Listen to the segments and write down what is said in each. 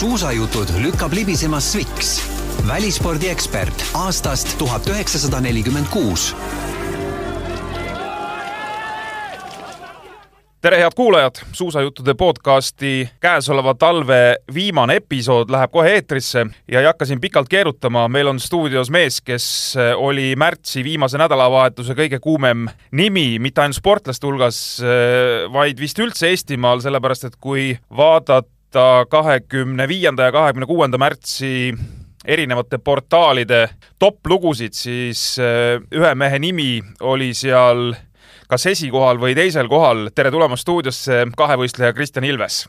suusajutud lükkab libisema Sviks, välispordiekspert aastast tuhat üheksasada nelikümmend kuus. Tere, head kuulajad, suusajuttude podcasti käesoleva talve viimane episood läheb kohe eetrisse ja ei hakka siin pikalt keerutama, meil on stuudios mees, kes oli märtsi viimase nädalavahetuse kõige kuumem nimi, mitte ainult sportlaste hulgas, vaid vist üldse Eestimaal, sellepärast et kui vaadata kahekümne viienda ja kahekümne kuuenda märtsi erinevate portaalide top lugusid, siis ühe mehe nimi oli seal kas esikohal või teisel kohal. tere tulemast stuudiosse, kahevõistleja Kristjan Ilves.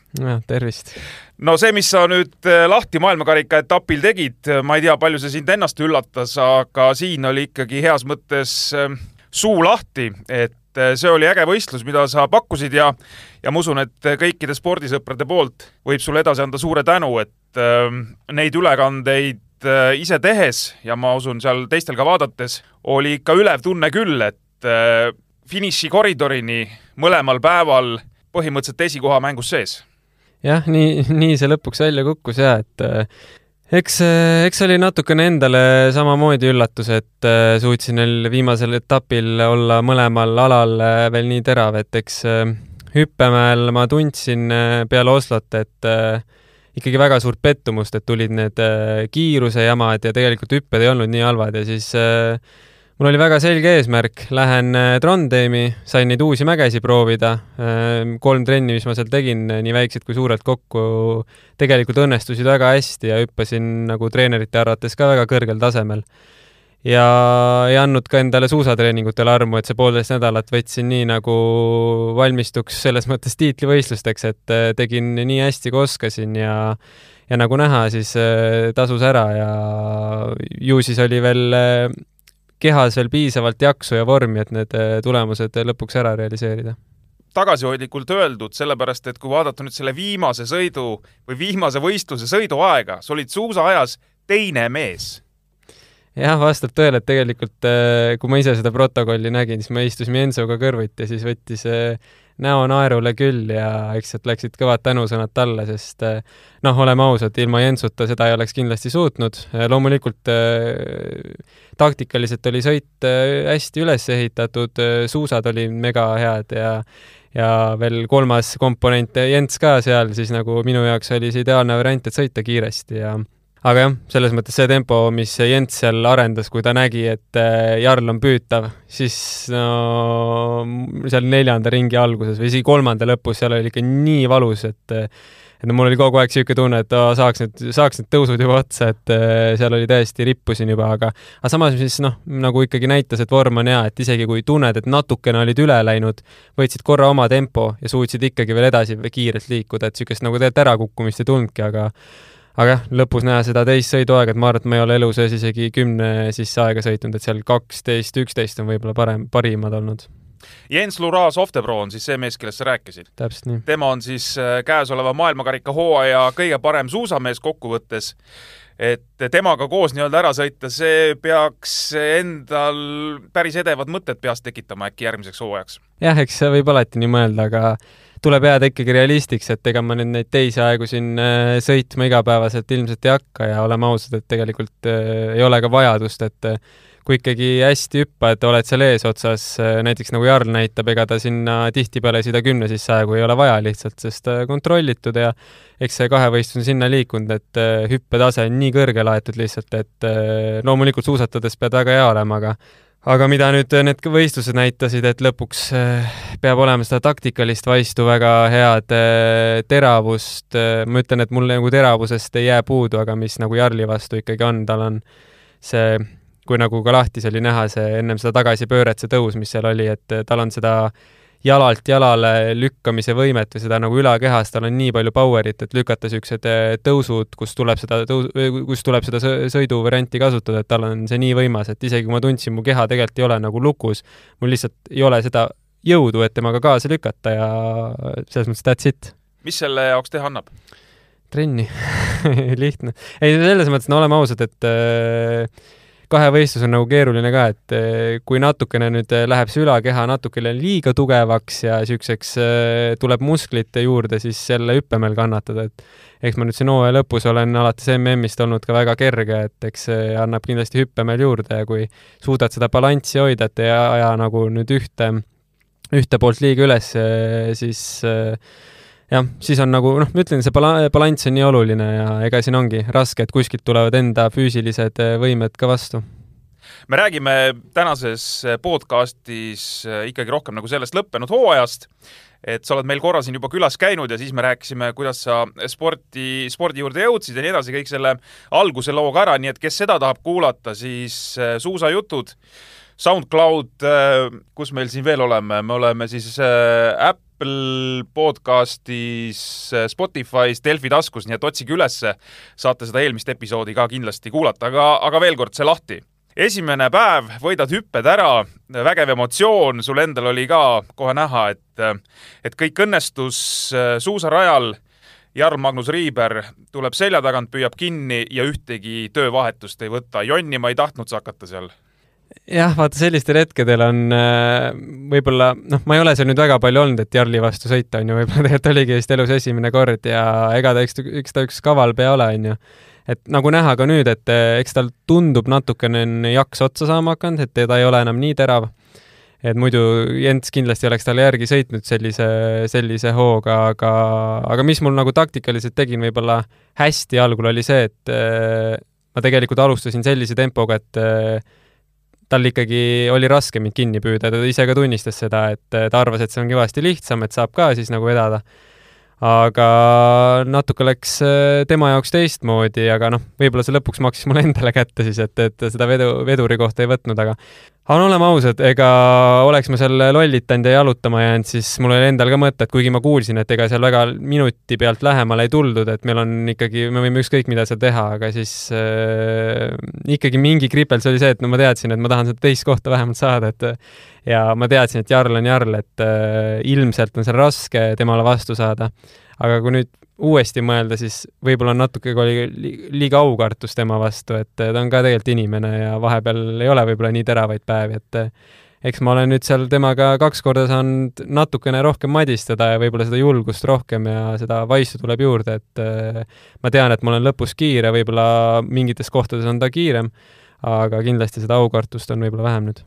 tervist. no see, mis sa nüüd eh, lahti maailmakarika etapil tegid, ma ei tea, palju see sind ennast üllatas, aga siin oli ikkagi heas mõttes suu lahti, et eh, see oli äge võistlus, mida sa pakkusid ja, ja ma usun, et kõikide spordisõprade poolt võib sulle edasi anda suure tänu, et neid ülekandeid ise tehes ja ma usun, seal teistel ka vaadates, oli ikka ülev tunne küll, et finišikoridorini mõlemal päeval põhimõtteliselt esikoha mängus sees. jah, nii, nii see lõpuks välja kukkus ja et äh, eks, äh, eks oli natukene endale samamoodi üllatus, et äh, suutsin neil viimasel etapil olla mõlemal alal veel nii terav, et eks hüppemäel ma tundsin peale Oslot, et ikkagi väga suurt pettumust, et tulid need kiiruse jamad ja tegelikult hüpped ei olnud nii halvad ja siis äh, mul oli väga selge eesmärk, lähen äh, Trondheimi, sain neid uusi mägesid proovida. Äh, kolm trenni, mis ma seal tegin, nii väiksed kui suured kokku, tegelikult õnnestusid väga hästi ja hüppasin nagu treenerite arvates ka väga kõrgel tasemel. ja ei andnud ka endale suusatreeningutel armu, et see poolteist nädalat võtsin nii nagu valmistuks selles mõttes tiitlivõistlusteks, et äh, tegin nii hästi kui oskasin ja ja nagu näha, siis tasus ära ja ju siis oli veel kehas veel piisavalt jaksu ja vormi, et need äh, tulemused lõpuks ära realiseerida tagasihoidlikult öeldud, sellepärast et kui vaadata nüüd selle viimase sõidu või viimase võistluse sõiduaega, sa olid suusaajas teine mees. jah, vastab tõele, et tegelikult äh, kui ma ise seda protokolli nägin, siis me istusime Ensoga kõrvuti ja siis võttis äh, näo naerule küll ja eks sealt läksid kõvad tänusõnad talle, sest eh, noh, oleme ausad, ilma Jensuta seda ei oleks kindlasti suutnud. Eh, loomulikult eh, taktikaliselt oli sõit hästi üles ehitatud, suusad olid mega head ja ja veel kolmas komponent, Jens ka seal, siis nagu minu jaoks oli see ideaalne variant, et sõita kiiresti ja aga jah, selles mõttes see tempo, mis Jents seal arendas, kui ta nägi, et äh, Jarl on püütav, siis no seal neljanda ringi alguses või isegi kolmanda lõpus, seal oli ikka nii valus, et et no mul oli kogu aeg niisugune tunne, et oh, saaks need, saaks need tõusud juba otsa, et äh, seal oli täiesti, rippusin juba, aga aga samas siis noh, nagu ikkagi näitas, et vorm on hea, et isegi kui tunned, et natukene olid üle läinud, võtsid korra oma tempo ja suutsid ikkagi veel edasi kiirelt liikuda, et niisugust nagu tegelikult ärakukkumist ei tulnudki, aga aga jah, lõpus näha seda teist sõiduaega, et ma arvan, et ma ei ole elu sees isegi kümne sisse aega sõitnud, et seal kaksteist, üksteist on võib-olla parem, parimad olnud. Jens Lura Softepro on siis see mees, kellest sa rääkisid? täpselt nii. tema on siis äh, käesoleva maailmakarika hooaja kõige parem suusamees kokkuvõttes et temaga koos nii-öelda ära sõita, see peaks endal päris edevad mõtted peas tekitama äkki järgmiseks hooajaks. jah, eks võib alati nii mõelda, aga tuleb jääda ikkagi realistiks, et ega ma nüüd neid teisi aegu siin äh, sõitma igapäevaselt ilmselt ei hakka ja oleme ausad, et tegelikult äh, ei ole ka vajadust, et äh, kui ikkagi hästi hüppad, oled seal eesotsas, näiteks nagu Jarl näitab, ega ta sinna tihtipeale ei sõida kümne sisse aegu, ei ole vaja lihtsalt, sest kontrollitud ja eks see kahevõistlus on sinna liikunud, et hüppetase on nii kõrgele aetud lihtsalt, et loomulikult suusatades pead väga hea olema, aga aga mida nüüd need võistlused näitasid, et lõpuks eh, peab olema seda taktikalist vaistu, väga head eh, teravust, ma ütlen, et mul nagu teravusest ei jää puudu, aga mis nagu Jarli vastu ikkagi on, tal on see, kui nagu ka lahtis oli näha, see ennem seda tagasipööret, see tõus, mis seal oli, et tal on seda jalalt jalale lükkamise võimet või seda nagu ülakehas, tal on nii palju power'it, et lükata niisugused eh, tõusud, kus tuleb seda tõus, kus tuleb seda sõiduvarianti kasutada, et tal on see nii võimas, et isegi kui ma tundsin, mu keha tegelikult ei ole nagu lukus, mul lihtsalt ei ole seda jõudu, et temaga kaasa lükata ja selles mõttes that's it. mis selle jaoks teha annab? trenni lihtne. ei, selles mõttes, no oleme ausad, et äh, kahevõistlus on nagu keeruline ka, et eh, kui natukene nüüd eh, läheb see ülakeha natukene liiga tugevaks ja niisuguseks eh, tuleb musklite juurde, siis jälle hüppemeel kannatada, et eks ma nüüd siin hooaja lõpus olen alates MM-ist olnud ka väga kerge, et eks see annab kindlasti hüppemeel juurde ja kui suudad seda balanssi hoida, et ei aja nagu nüüd ühte, ühte poolt liiga üles, siis jah, siis on nagu noh, ma ütlen, see bala-, balanss on nii oluline ja ega siin ongi raske, et kuskilt tulevad enda füüsilised äh, võimed ka vastu. Me räägime tänases podcastis äh, ikkagi rohkem nagu sellest lõppenud hooajast, et sa oled meil korra siin juba külas käinud ja siis me rääkisime, kuidas sa sporti, spordi juurde jõudsid ja nii edasi, kõik selle alguse looga ära, nii et kes seda tahab kuulata, siis suusajutud, SoundCloud, kus meil siin veel oleme, me oleme siis äpp Apple podcastis, Spotify's, Delfi taskus, nii et otsige ülesse, saate seda eelmist episoodi ka kindlasti kuulata, aga, aga veel kord see lahti. esimene päev, võidad hüpped ära, vägev emotsioon, sul endal oli ka kohe näha, et, et kõik õnnestus suusarajal Jarl Magnus Riiber tuleb selja tagant, püüab kinni ja ühtegi töövahetust ei võta. jonnima ei tahtnud sa hakata seal? Jah, vaata sellistel hetkedel on äh, võib-olla, noh, ma ei ole seal nüüd väga palju olnud, et Jarli vastu sõita, on ju, võib-olla tegelikult oligi vist elus esimene kord ja ega ta, eks, eks ta üks kaval pea ole, on ju. et nagu näha ka nüüd, et äh, eks tal tundub natukene on jaks otsa saama hakanud, et ta ei ole enam nii terav. et muidu Jens kindlasti oleks talle järgi sõitnud sellise, sellise hooga, aga, aga mis mul nagu taktikaliselt tegin võib-olla hästi algul, oli see, et äh, ma tegelikult alustasin sellise tempoga, et tal ikkagi oli raske mind kinni püüda, ta ise ka tunnistas seda, et ta arvas, et see on kõvasti lihtsam, et saab ka siis nagu vedada. aga natuke läks äh, tema jaoks teistmoodi, aga noh, võib-olla see lõpuks maksis mulle endale kätte siis, et, et seda vedu, veduri kohta ei võtnud, aga aga no oleme ausad, ega oleks ma seal lollitanud ja jalutama jäänud, siis mul oli endal ka mõte, et kuigi ma kuulsin, et ega seal väga minuti pealt lähemale ei tuldud, et meil on ikkagi, me võime ükskõik mida seal teha, aga siis äh, ikkagi mingi kripels oli see, et no ma teadsin, et ma tahan seda teist kohta vähemalt saada, et ja ma teadsin, et Jarl on Jarl, et äh, ilmselt on seal raske temale vastu saada. Aga kui nüüd uuesti mõelda, siis võib-olla natuke oli liiga aukartus tema vastu, et ta on ka tegelikult inimene ja vahepeal ei ole võib-olla nii teravaid päevi, et eks ma olen nüüd seal temaga kaks korda saanud natukene rohkem madistada ja võib-olla seda julgust rohkem ja seda vaistu tuleb juurde, et ma tean, et ma olen lõpus kiire, võib-olla mingites kohtades on ta kiirem, aga kindlasti seda aukartust on võib-olla vähem nüüd.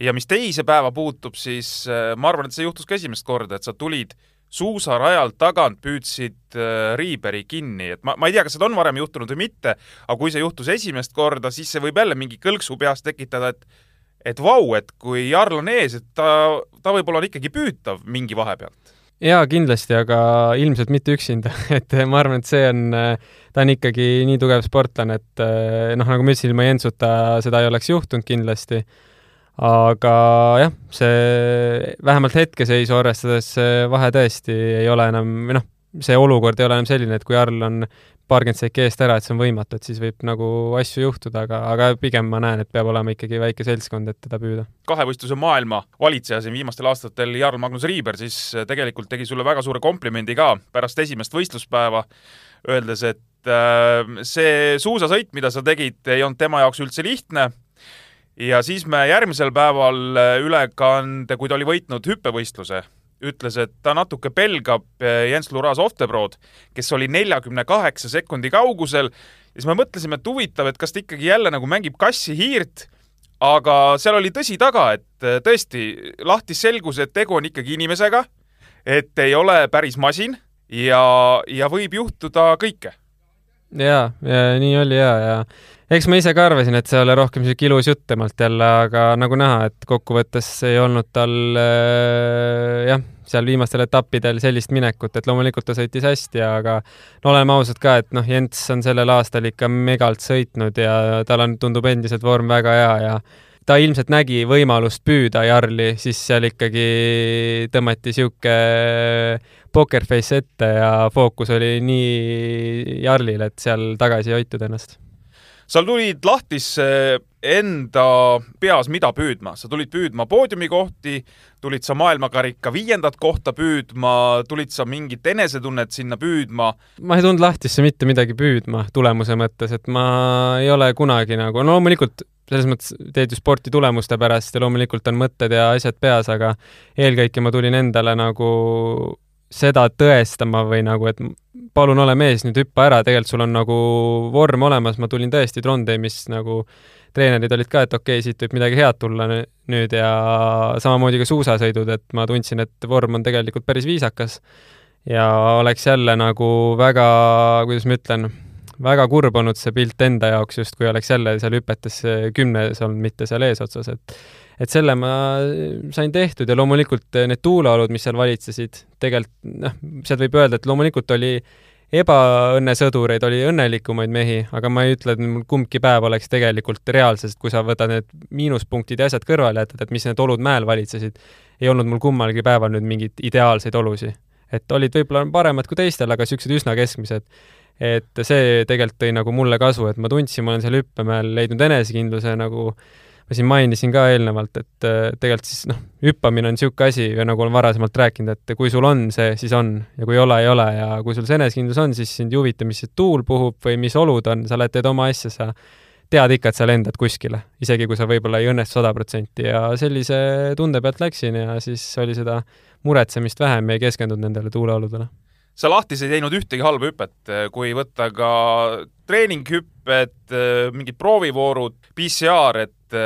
ja mis teise päeva puutub, siis ma arvan, et see juhtus ka esimest korda, et sa tulid suusarajalt tagant püüdsid äh, Riiberi kinni, et ma, ma ei tea, kas seda on varem juhtunud või mitte, aga kui see juhtus esimest korda, siis see võib jälle mingi kõlksu peas tekitada, et et vau, et kui Jarl on ees, et ta, ta võib-olla on ikkagi püütav mingi vahe pealt. jaa, kindlasti, aga ilmselt mitte üksinda et ma arvan, et see on, ta on ikkagi nii tugev sportlane, et noh, nagu ma ütlesin, ilma Jensuta seda ei oleks juhtunud kindlasti aga jah, see vähemalt hetkeseisu arvestades see vahe tõesti ei ole enam, või noh, see olukord ei ole enam selline, et kui Jarl on paarkümmend seiki eest ära, et see on võimatu, et siis võib nagu asju juhtuda, aga, aga pigem ma näen, et peab olema ikkagi väike seltskond, et teda püüda. kahevõistluse maailma valitseja siin viimastel aastatel, Jarl Magnus Riiber, siis tegelikult tegi sulle väga suure komplimendi ka pärast esimest võistluspäeva, öeldes, et äh, see suusasõit, mida sa tegid, ei olnud tema jaoks üldse lihtne ja siis me järgmisel päeval äh, ülekande, kui ta oli võitnud hüppevõistluse, ütles, et ta natuke pelgab äh, Jens Luras Oftebrod, kes oli neljakümne kaheksa sekundi kaugusel ja siis me mõtlesime, et huvitav, et kas ta ikkagi jälle nagu mängib kassi-hiirt, aga seal oli tõsi taga, et äh, tõesti, lahti selgus, et tegu on ikkagi inimesega, et ei ole päris masin ja, ja võib juhtuda kõike. Jaa, ja nii oli ja, ja eks ma ise ka arvasin, et see oli rohkem niisugune ilus jutt temalt jälle, aga nagu näha, et kokkuvõttes ei olnud tal äh, jah, seal viimastel etappidel sellist minekut, et loomulikult ta sõitis hästi, aga no oleme ausad ka, et noh, Jents on sellel aastal ikka megalt sõitnud ja tal on, tundub endiselt vorm väga hea ja ta ilmselt nägi võimalust püüda Jarli, siis seal ikkagi tõmmati niisugune poker face ette ja fookus oli nii Jarlil, et seal tagasi ei hoitud ennast seal tulid lahtisse enda peas mida püüdma? sa tulid püüdma poodiumikohti, tulid sa maailmakarika viiendat kohta püüdma, tulid sa mingit enesetunnet sinna püüdma? ma ei tulnud lahtisse mitte midagi püüdma tulemuse mõttes, et ma ei ole kunagi nagu, no loomulikult selles mõttes teed ju sporti tulemuste pärast ja loomulikult on mõtted ja asjad peas, aga eelkõige ma tulin endale nagu seda tõestama või nagu, et palun ole mees, nüüd hüppa ära, tegelikult sul on nagu vorm olemas, ma tulin tõesti Trondheimis nagu treenerid olid ka, et okei okay,, siit võib midagi head tulla nüüd ja samamoodi ka suusasõidud, et ma tundsin, et vorm on tegelikult päris viisakas. ja oleks jälle nagu väga, kuidas ma ütlen, väga kurb olnud see pilt enda jaoks, justkui oleks jälle seal hüpetes kümnes olnud, mitte seal eesotsas, et et selle ma sain tehtud ja loomulikult need tuuleolud, mis seal valitsesid, tegelikult noh, sealt võib öelda, et loomulikult oli ebaõnnesõdureid, oli õnnelikumaid mehi, aga ma ei ütle, et mul kumbki päev oleks tegelikult reaalselt, kui sa võtad need miinuspunktid ja asjad kõrvale jätad, et mis need olud mäel valitsesid, ei olnud mul kummalgi päeval nüüd mingeid ideaalseid olusid. et olid võib-olla paremad kui teistel, aga niisugused üsna keskmised et see tegelikult tõi nagu mulle kasu, et ma tundsin, ma olen seal hüppemäel leidnud enesekindluse nagu ma siin mainisin ka eelnevalt, et äh, tegelikult siis noh, hüppamine on niisugune asi nagu olen varasemalt rääkinud, et kui sul on see, siis on ja kui ei ole, ei ole ja kui sul see enesekindlus on, siis sind ei huvita, mis see tuul puhub või mis olud on, sa lähed, teed oma asja, sa tead ikka, et sa lendad kuskile, isegi kui sa võib-olla ei õnnestu sada protsenti ja sellise tunde pealt läksin ja siis oli seda muretsemist vähem ja ei keskendunud nendele tuuleoludele sa lahtis ei teinud ühtegi halba hüpet, kui võtta ka treeninghüpped, mingid proovivoorud, PCR, et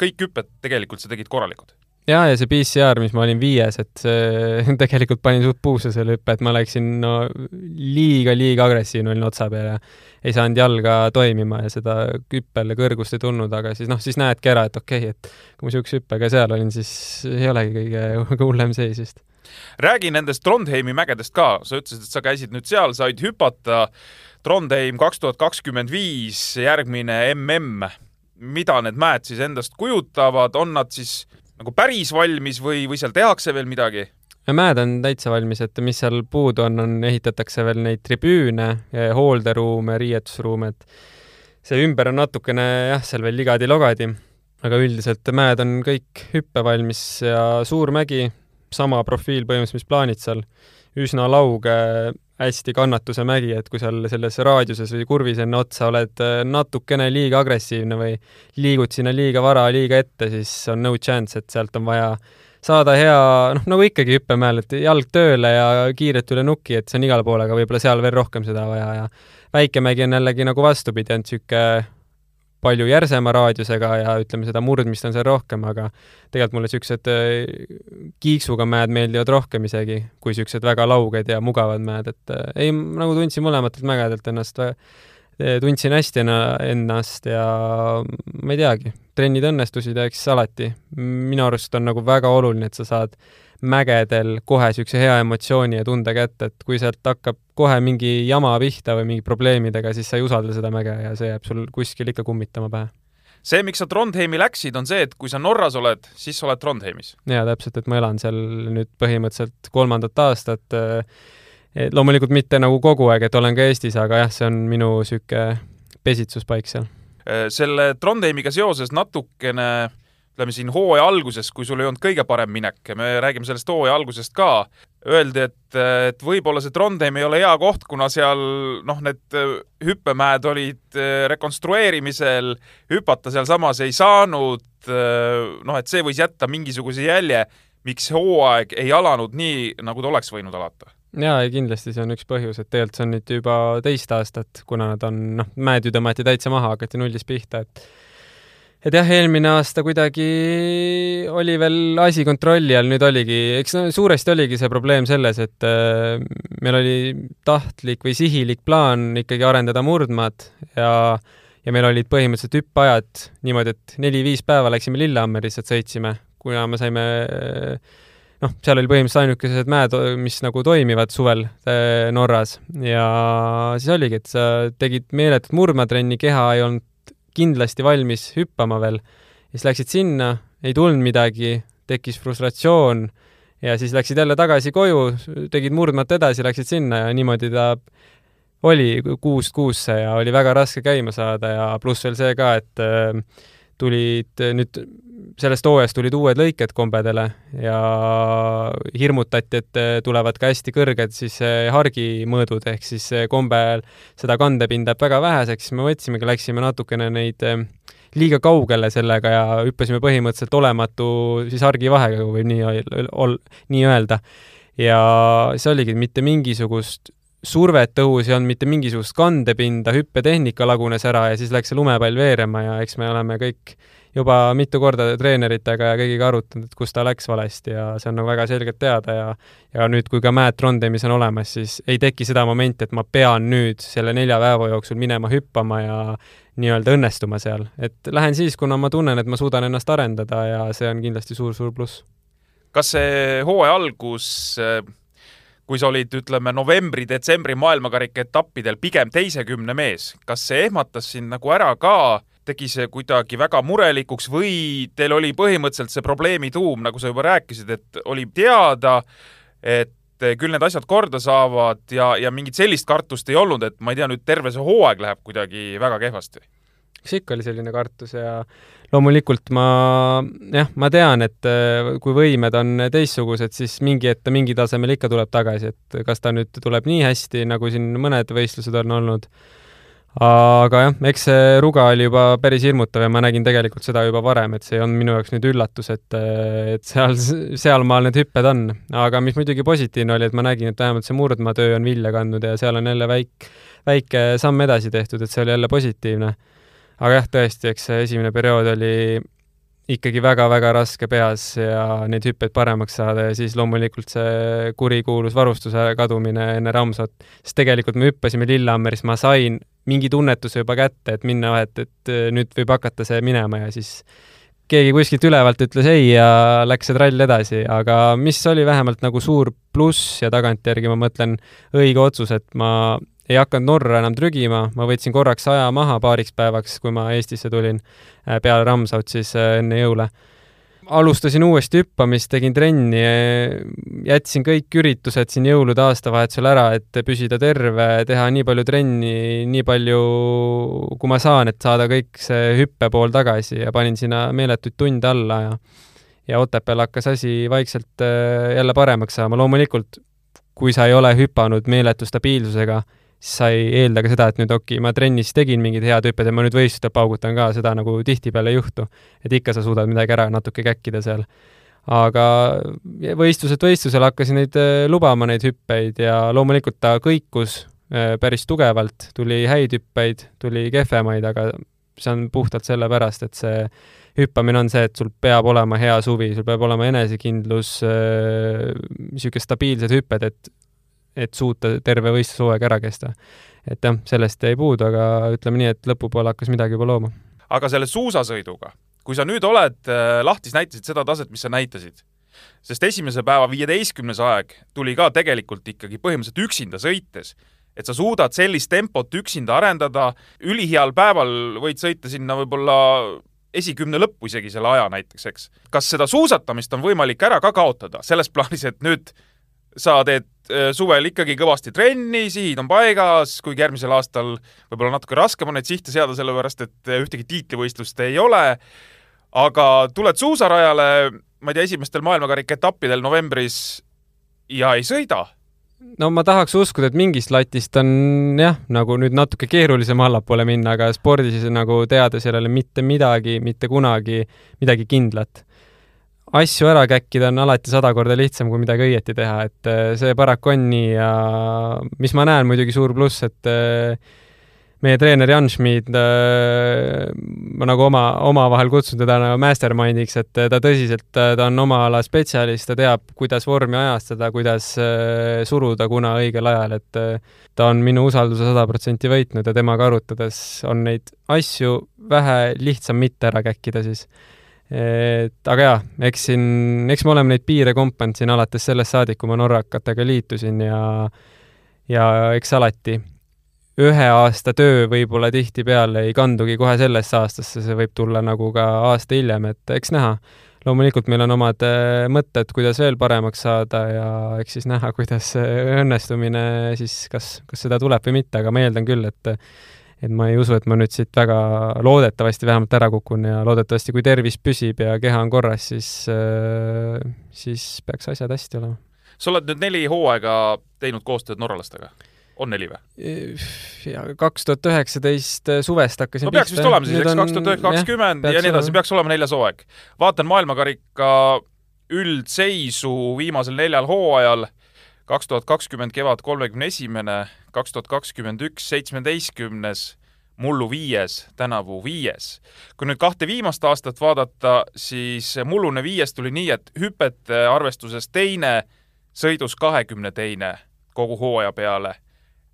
kõik hüpped tegelikult sa tegid korralikud jaa, ja see PCR, mis ma olin viies, et see tegelikult panin suht puusse selle hüppe, et ma läksin no liiga-liiga agressiivne olin otsa peal ja ei saanud jalga toimima ja seda hüppele kõrgust ei tulnud, aga siis noh, siis näedki ära, et okei okay,, et kui ma niisuguse hüppega seal olin, siis ei olegi kõige hullem seis vist räägi nendest Trondheimi mägedest ka, sa ütlesid, et sa käisid nüüd seal, said hüpata. Trondheim kaks tuhat kakskümmend viis, järgmine mm. mida need mäed siis endast kujutavad, on nad siis nagu päris valmis või, või seal tehakse veel midagi? mäed on täitsa valmis, et mis seal puudu on, on, ehitatakse veel neid tribüüne, hoolderuume, riietusruume, et see ümber on natukene jah, seal veel ligadi-logadi, aga üldiselt mäed on kõik hüppevalmis ja suur mägi, sama profiil põhimõtteliselt, mis plaanid seal, üsna lauge, hästi kannatuse mägi, et kui seal selles raadiuses või kurvis enne otsa oled äh, natukene liiga agressiivne või liigud sinna liiga vara, liiga ette, siis on no chance, et sealt on vaja saada hea, noh, nagu ikkagi hüppemäel, et jalg tööle ja kiirelt üle nuki, et see on igale poole, aga võib-olla seal veel rohkem seda vaja ja Väikemägi on jällegi nagu vastupidi, on niisugune palju järsema raadiusega ja ütleme, seda murdmist on seal rohkem, aga tegelikult mulle niisugused äh, kiiksuga mäed meeldivad rohkem isegi, kui niisugused väga lauged ja mugavad mäed, et äh, ei, nagu tundsin mõlematelt mägedelt ennast, äh, tundsin hästi ennast ja ma ei teagi, trennid õnnestusid ja eks alati. Minu arust on nagu väga oluline, et sa saad mägedel kohe niisuguse hea emotsiooni ja tunde kätte, et kui sealt hakkab kohe mingi jama pihta või mingi probleemidega, siis sa ei usalda seda mäge ja see jääb sul kuskil ikka kummitama pähe. see, miks sa Trondheimi läksid, on see, et kui sa Norras oled, siis sa oled Trondheimis? jaa, täpselt, et ma elan seal nüüd põhimõtteliselt kolmandat aastat, loomulikult mitte nagu kogu aeg, et olen ka Eestis, aga jah, see on minu niisugune pesitsuspaik seal. selle Trondheimiga seoses natukene ütleme siin hooaja alguses, kui sul ei olnud kõige parem minek, me räägime sellest hooaja algusest ka, öeldi, et, et võib-olla see Trondheim ei ole hea koht, kuna seal noh, need hüppemäed olid eh, rekonstrueerimisel, hüpata sealsamas ei saanud, eh, noh, et see võis jätta mingisuguse jälje, miks hooaeg ei alanud nii, nagu ta oleks võinud alata. Jaa, kindlasti see on üks põhjus, et tegelikult see on nüüd juba teist aastat, kuna nad on, noh, mäed ju tõmmati täitsa maha, hakati nullist pihta, et et jah, eelmine aasta kuidagi oli veel asi kontrolli all, nüüd oligi, eks no suuresti oligi see probleem selles, et äh, meil oli tahtlik või sihilik plaan ikkagi arendada murdmaad ja ja meil olid põhimõtteliselt hüppeajad niimoodi, et neli-viis päeva läksime Lillehammer lihtsalt sõitsime, kuna me saime noh, seal oli põhimõtteliselt ainukesed mäed, mis nagu toimivad suvel äh, Norras. Ja siis oligi, et sa tegid meeletut murdmaatrenni, keha ei olnud kindlasti valmis hüppama veel. ja siis läksid sinna, ei tulnud midagi, tekkis frustratsioon ja siis läksid jälle tagasi koju, tegid murdmat edasi, läksid sinna ja niimoodi ta oli kuust kuusse ja oli väga raske käima saada ja pluss veel see ka, et äh, tulid nüüd, sellest hooajast tulid uued lõiked kombedele ja hirmutati, et tulevad ka hästi kõrged siis hargimõõdud, ehk siis kombel seda kandepinda jääb väga väheseks, siis me võtsimegi, läksime natukene neid liiga kaugele sellega ja hüppasime põhimõtteliselt olematu siis argivahega, kui võib nii ol-, nii öelda. ja see oligi, mitte mingisugust survet õhus ei olnud, mitte mingisugust kandepinda, hüppetehnika lagunes ära ja siis läks see lumepall veerema ja eks me oleme kõik juba mitu korda treeneritega ja kõigiga arutanud, et kus ta läks valesti ja see on nagu väga selgelt teada ja ja nüüd, kui ka Matt Rondemis on olemas, siis ei teki seda momenti, et ma pean nüüd selle nelja päeva jooksul minema hüppama ja nii-öelda õnnestuma seal, et lähen siis, kuna ma tunnen, et ma suudan ennast arendada ja see on kindlasti suur-suur pluss. kas see hooaja algus kui sa olid, ütleme, novembri-detsembri maailmakarika etappidel pigem teise kümne mees, kas see ehmatas sind nagu ära ka, tegi see kuidagi väga murelikuks või teil oli põhimõtteliselt see probleemi tuum, nagu sa juba rääkisid, et oli teada, et küll need asjad korda saavad ja, ja mingit sellist kartust ei olnud, et ma ei tea, nüüd terve see hooaeg läheb kuidagi väga kehvasti? eks ikka oli selline kartus ja loomulikult ma jah, ma tean, et äh, kui võimed on teistsugused, siis mingi hetk ta mingi tasemel ikka tuleb tagasi, et kas ta nüüd tuleb nii hästi, nagu siin mõned võistlused on olnud, aga jah, eks see ruga oli juba päris hirmutav ja ma nägin tegelikult seda juba varem, et see olnud minu jaoks nüüd üllatus, et, et seal, sealmaal need hüpped on. aga mis muidugi positiivne oli, et ma nägin, et vähemalt see murdmaatöö on vilja kandnud ja seal on jälle väik-, väike samm edasi tehtud, et see oli jälle positiivne aga jah, tõesti, eks see esimene periood oli ikkagi väga-väga raske peas ja neid hüppeid paremaks saada ja siis loomulikult see kurikuulus varustuse kadumine enne Ramsot, sest tegelikult me hüppasime Lillehammeris, ma sain mingi tunnetuse juba kätte, et minna, et, et nüüd võib hakata see minema ja siis keegi kuskilt ülevalt ütles ei ja läks see trall edasi, aga mis oli vähemalt nagu suur pluss ja tagantjärgi ma mõtlen õige otsus, et ma ei hakanud Norra enam trügima, ma võtsin korraks aja maha paariks päevaks, kui ma Eestisse tulin äh, peale Ramsaut siis äh, enne jõule. Alustasin uuesti hüppamist, tegin trenni, äh, jätsin kõik üritused siin jõulude aastavahetusel ära, et püsida terve, teha nii palju trenni, nii palju, kui ma saan, et saada kõik see hüppepool tagasi ja panin sinna meeletuid tunde alla ja ja Otepääl hakkas asi vaikselt jälle paremaks saama, loomulikult kui sa ei ole hüpanud meeletu stabiilsusega, siis sa ei eelda ka seda, et nüüd okei okay,, ma trennis tegin mingid head hüpped ja ma nüüd võistlustel paugutan ka, seda nagu tihtipeale ei juhtu. et ikka sa suudad midagi ära natuke käkkida seal. aga võistluselt võistlusel hakkasin neid äh, lubama, neid hüppeid, ja loomulikult ta kõikus äh, päris tugevalt, tuli häid hüppeid, tuli kehvemaid, aga see on puhtalt sellepärast, et see hüppamine on see, et sul peab olema hea suvi, sul peab olema enesekindlus, niisugused äh, stabiilsed hüpped, et et suuta terve võistlushooaeg ära kesta. et jah, sellest jäi puudu, aga ütleme nii, et lõpupoole hakkas midagi juba looma. aga selle suusasõiduga, kui sa nüüd oled äh, lahtis, näitasid seda taset, mis sa näitasid, sest esimese päeva viieteistkümnes aeg tuli ka tegelikult ikkagi põhimõtteliselt üksinda sõites et sa suudad sellist tempot üksinda arendada, üliheal päeval võid sõita sinna võib-olla esikümne lõppu isegi selle aja näiteks, eks. kas seda suusatamist on võimalik ära ka kaotada, selles plaanis, et nüüd sa teed suvel ikkagi kõvasti trenni, sihid on paigas, kuigi järgmisel aastal võib-olla natuke raskem on neid sihte seada, sellepärast et äh, ühtegi tiitlivõistlust ei ole, aga tuled suusarajale, ma ei tea, esimestel maailmakarika etappidel novembris ja ei sõida? No ma tahaks uskuda, et mingist latist on jah, nagu nüüd natuke keerulisem allapoole minna, aga spordis nagu teades ei ole mitte midagi, mitte kunagi midagi kindlat asju ära käkkida on alati sada korda lihtsam, kui midagi õieti teha, et äh, see paraku on nii ja mis ma näen muidugi suur pluss, et äh, meie treener Jan Schmid, äh, ma nagu oma, omavahel kutsun teda nagu mastermindiks, et ta tõsiselt, ta on oma ala spetsialist, ta teab, kuidas vormi ajastada, kuidas suruda kuna õigel ajal, et ta on minu usalduse sada protsenti võitnud ja temaga arutades on neid asju vähe lihtsam mitte ära käkkida siis et aga jaa, eks siin, eks me oleme neid piire kompanud siin alates sellest saadik, kui ma norrakatega liitusin ja ja eks alati ühe aasta töö võib-olla tihtipeale ei kandugi kohe sellesse aastasse, see võib tulla nagu ka aasta hiljem, et eks näha. loomulikult meil on omad äh, mõtted, kuidas veel paremaks saada ja eks siis näha, kuidas õnnestumine siis, kas, kas seda tuleb või mitte, aga ma eeldan küll, et et ma ei usu, et ma nüüd siit väga loodetavasti vähemalt ära kukun ja loodetavasti, kui tervis püsib ja keha on korras, siis, siis peaks asjad hästi olema. sa oled nüüd neli hooaega teinud koostööd norralastega? on neli või? kaks tuhat üheksateist suvest hakkasin no peaks vist olema siis, eks, kaks tuhat kakskümmend ja nii edasi, peaks olema neljas hooaeg. vaatan maailmakarika üldseisu viimasel neljal hooajal, kaks tuhat kakskümmend kevad kolmekümne esimene, kaks tuhat kakskümmend üks seitsmeteistkümnes, mullu viies, tänavu viies. kui nüüd kahte viimast aastat vaadata, siis mullune viies tuli nii, et hüpete arvestuses teine, sõidus kahekümne teine kogu hooaja peale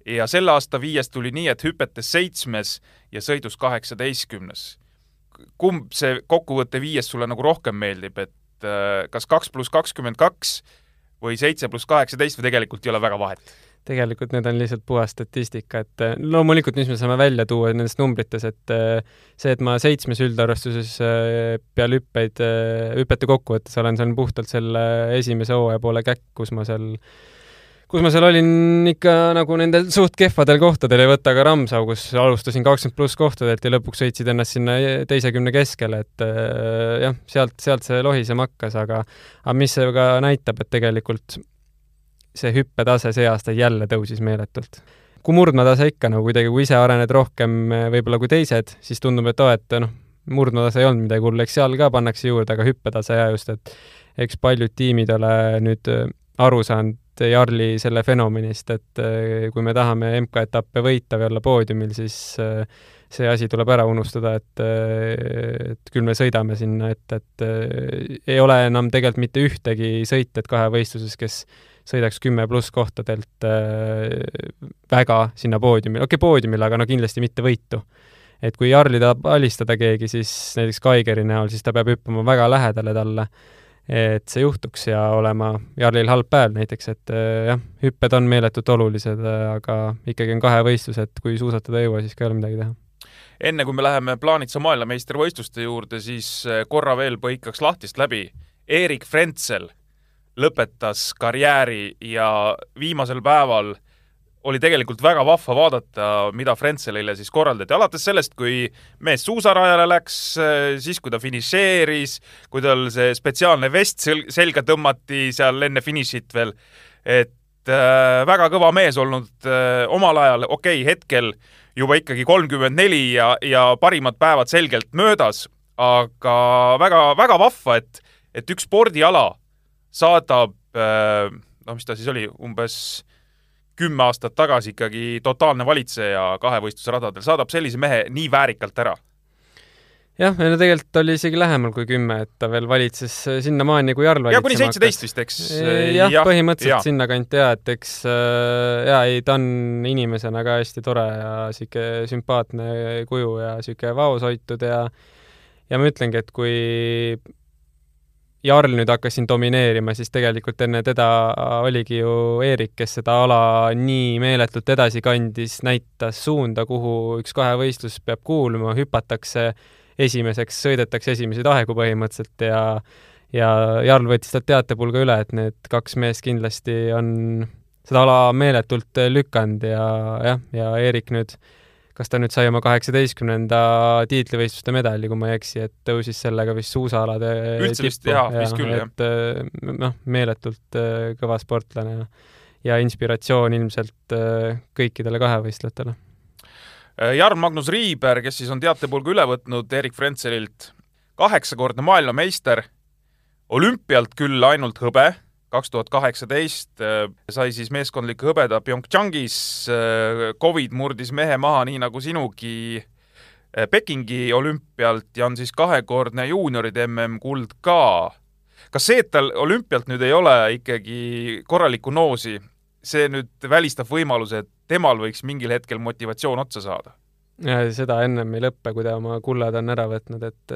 ja selle aasta viies tuli nii, et hüpetes seitsmes ja sõidus kaheksateistkümnes. kumb see kokkuvõtte viies sulle nagu rohkem meeldib, et äh, kas kaks pluss kakskümmend kaks või seitse pluss kaheksateist või tegelikult ei ole väga vahet? tegelikult need on lihtsalt puhas statistika, et äh, loomulikult, mis me saame välja tuua nendest numbrites, et äh, see, et ma seitsmes üldarvestuses peale hüppeid, hüpete kokkuvõttes olen, see on puhtalt selle esimese hooaja poole käkk, kus ma seal kus ma seal olin ikka nagu nendel suht kehvadel kohtadel, ei võta ka Ramsau, kus alustasin kakskümmend pluss kohtadelt ja lõpuks sõitsid ennast sinna teise kümne keskele, et äh, jah, sealt, sealt see lohisema hakkas, aga aga mis see ka näitab, et tegelikult see hüppetase see aasta jälle tõusis meeletult. kui murdmaatase ikka nagu kuidagi, kui ise arened rohkem äh, võib-olla kui teised, siis tundub, et oo, et noh, murdmaatase ei olnud midagi hullu, eks seal ka pannakse juurde, aga hüppetase ja just, et eks paljud tiimid ole nüüd äh, aru saanud Jarli selle fenomenist, et äh, kui me tahame MK-etappe võita või olla poodiumil, siis äh, see asi tuleb ära unustada, et, äh, et küll me sõidame sinna, et, et ei ole enam tegelikult mitte ühtegi sõitjat kahevõistluses, kes sõidaks kümme pluss kohtadelt väga sinna poodiumile, okei okay,, poodiumile, aga no kindlasti mitte võitu. Et kui Jarli tahab alistada keegi, siis näiteks Kaigeri näol, siis ta peab hüppama väga lähedale talle et see juhtuks ja olema Jarlil halb päev näiteks, et äh, jah, hüpped on meeletult olulised, äh, aga ikkagi on kahevõistlus, et kui suusatada ei jõua, siis ka ei ole midagi teha enne kui me läheme Plaanitsa maailmameistrivõistluste juurde, siis äh, korra veel põikaks lahtist läbi. Erik Frentsel lõpetas karjääri ja viimasel päeval oli tegelikult väga vahva vaadata, mida Frentzelile siis korraldati, alates sellest, kui mees suusarajale läks, siis kui ta finišeeris, kui tal see spetsiaalne vest selga tõmmati seal enne finišit veel, et äh, väga kõva mees olnud äh, omal ajal, okei okay,, hetkel juba ikkagi kolmkümmend neli ja, ja parimad päevad selgelt möödas, aga väga-väga vahva, et, et üks spordiala saadab äh,, noh, mis ta siis oli, umbes kümme aastat tagasi ikkagi totaalne valitseja kahevõistlusradadel, saadab sellise mehe nii väärikalt ära? jah, no tegelikult oli isegi lähemal kui kümme, et ta veel valitses sinnamaani, kui Jarl ja kuni seitseteist vist, eks? jah ja,, põhimõtteliselt sinnakanti ja, et eks äh, jaa, ei, ta on inimesena ka hästi tore ja niisugune sümpaatne kuju ja niisugune vaoshoitud ja ja ma ütlengi, et kui Jarl nüüd hakkas siin domineerima, siis tegelikult enne teda oligi ju Eerik, kes seda ala nii meeletult edasi kandis, näitas suunda, kuhu üks kahevõistlus peab kuuluma, hüpatakse esimeseks, sõidetakse esimesi taegu põhimõtteliselt ja ja Jarl võttis talt teatepulga üle, et need kaks meest kindlasti on seda ala meeletult lükanud ja jah, ja Eerik nüüd kas ta nüüd sai oma kaheksateistkümnenda tiitlivõistluste medali, kui ma ei eksi, et tõusis sellega vist suusaalade üldse vist jaa, vist küll, jah. et äh, noh, meeletult äh, kõva sportlane ja, ja inspiratsioon ilmselt äh, kõikidele kahevõistlejatele. Jarn Magnus Riiber, kes siis on teatepulga üle võtnud Erik Frentselilt, kaheksakordne maailmameister, olümpialt küll ainult hõbe kaks tuhat kaheksateist äh, sai siis meeskondliku hõbeda PyeongChangis. Äh, Covid murdis mehe maha, nii nagu sinugi äh, Pekingi olümpialt ja on siis kahekordne juunioride MM-kuld ka. kas see, et tal olümpialt nüüd ei ole ikkagi korralikku noosi, see nüüd välistab võimaluse, et temal võiks mingil hetkel motivatsioon otsa saada? seda ennem ei lõppe, kui ta oma kullad on ära võtnud, et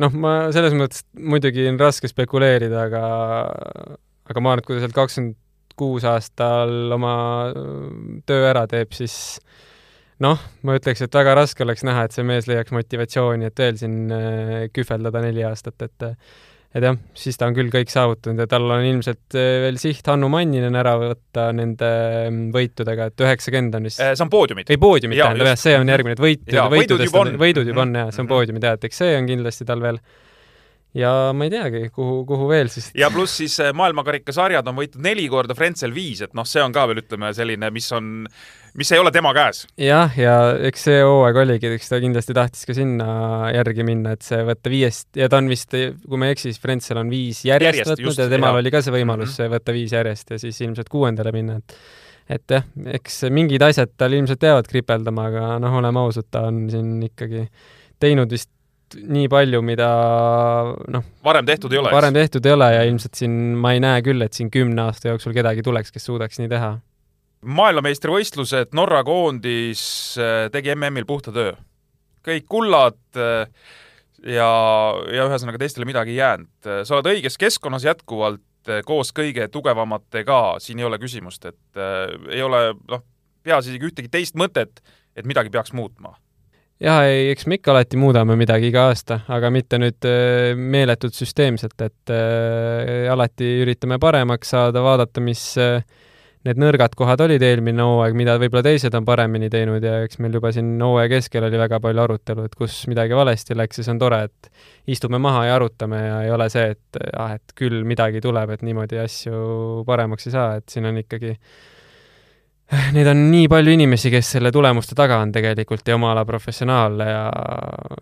noh, ma selles mõttes muidugi on raske spekuleerida, aga aga ma arvan, et kui ta sealt kakskümmend kuus aastal oma töö ära teeb, siis noh, ma ütleks, et väga raske oleks näha, et see mees leiaks motivatsiooni, et veel siin äh, kühveldada neli aastat, et et jah, siis ta on küll kõik saavutanud ja tal on ilmselt äh, veel siht Hannu Manninen ära võtta nende mm, võitudega, et üheksakümmend on vist. see on poodiumid. ei, poodiumid tähendab jah, see on järgmine, et võit, võidud juba on. võidud juba on jah, see on poodiumid jah, et eks see on kindlasti tal veel ja ma ei teagi, kuhu, kuhu veel siis. ja pluss siis äh, maailmakarikasarjad on võitnud neli korda, Frenzel viis, et noh, see on ka veel ütleme selline, mis on mis ei ole tema käes. jah, ja eks see hooaeg oligi, eks ta kindlasti tahtis ka sinna järgi minna, et see võtta viiest ja ta on vist, kui ma ei eksi, siis Frenzel on viis järjest, järjest võtnud just, ja temal jah. oli ka see võimalus mm -hmm. võtta viis järjest ja siis ilmselt kuuendale minna, et et jah, eks mingid asjad tal ilmselt jäävad kripeldama, aga noh, oleme ausad, ta on siin ikkagi teinud vist nii palju, mida noh, varem tehtud ei ole, varem tehtud ei ole ja ilmselt siin ma ei näe küll, et siin kümne aasta jooksul kedagi tuleks, kes suudaks nii teha maailmameistrivõistlused, Norra koondis äh, tegi MM-il puhta töö. kõik kullad äh, ja, ja ühesõnaga teistele midagi ei jäänud. Äh, sa oled õiges keskkonnas jätkuvalt koos kõige tugevamatega, siin ei ole küsimust, et äh, ei ole noh, peas isegi ühtegi teist mõtet, et midagi peaks muutma jah, ei, eks me ikka alati muudame midagi iga aasta, aga mitte nüüd meeletult süsteemselt, et äh, alati üritame paremaks saada, vaadata, mis äh, need nõrgad kohad olid eelmine hooaeg, mida võib-olla teised on paremini teinud ja eks meil juba siin hooaja keskel oli väga palju arutelu, et kus midagi valesti läks ja see on tore, et istume maha ja arutame ja ei ole see, et ah, et küll midagi tuleb, et niimoodi asju paremaks ei saa, et siin on ikkagi Neid on nii palju inimesi, kes selle tulemuste taga on tegelikult ja oma ala professionaale ja,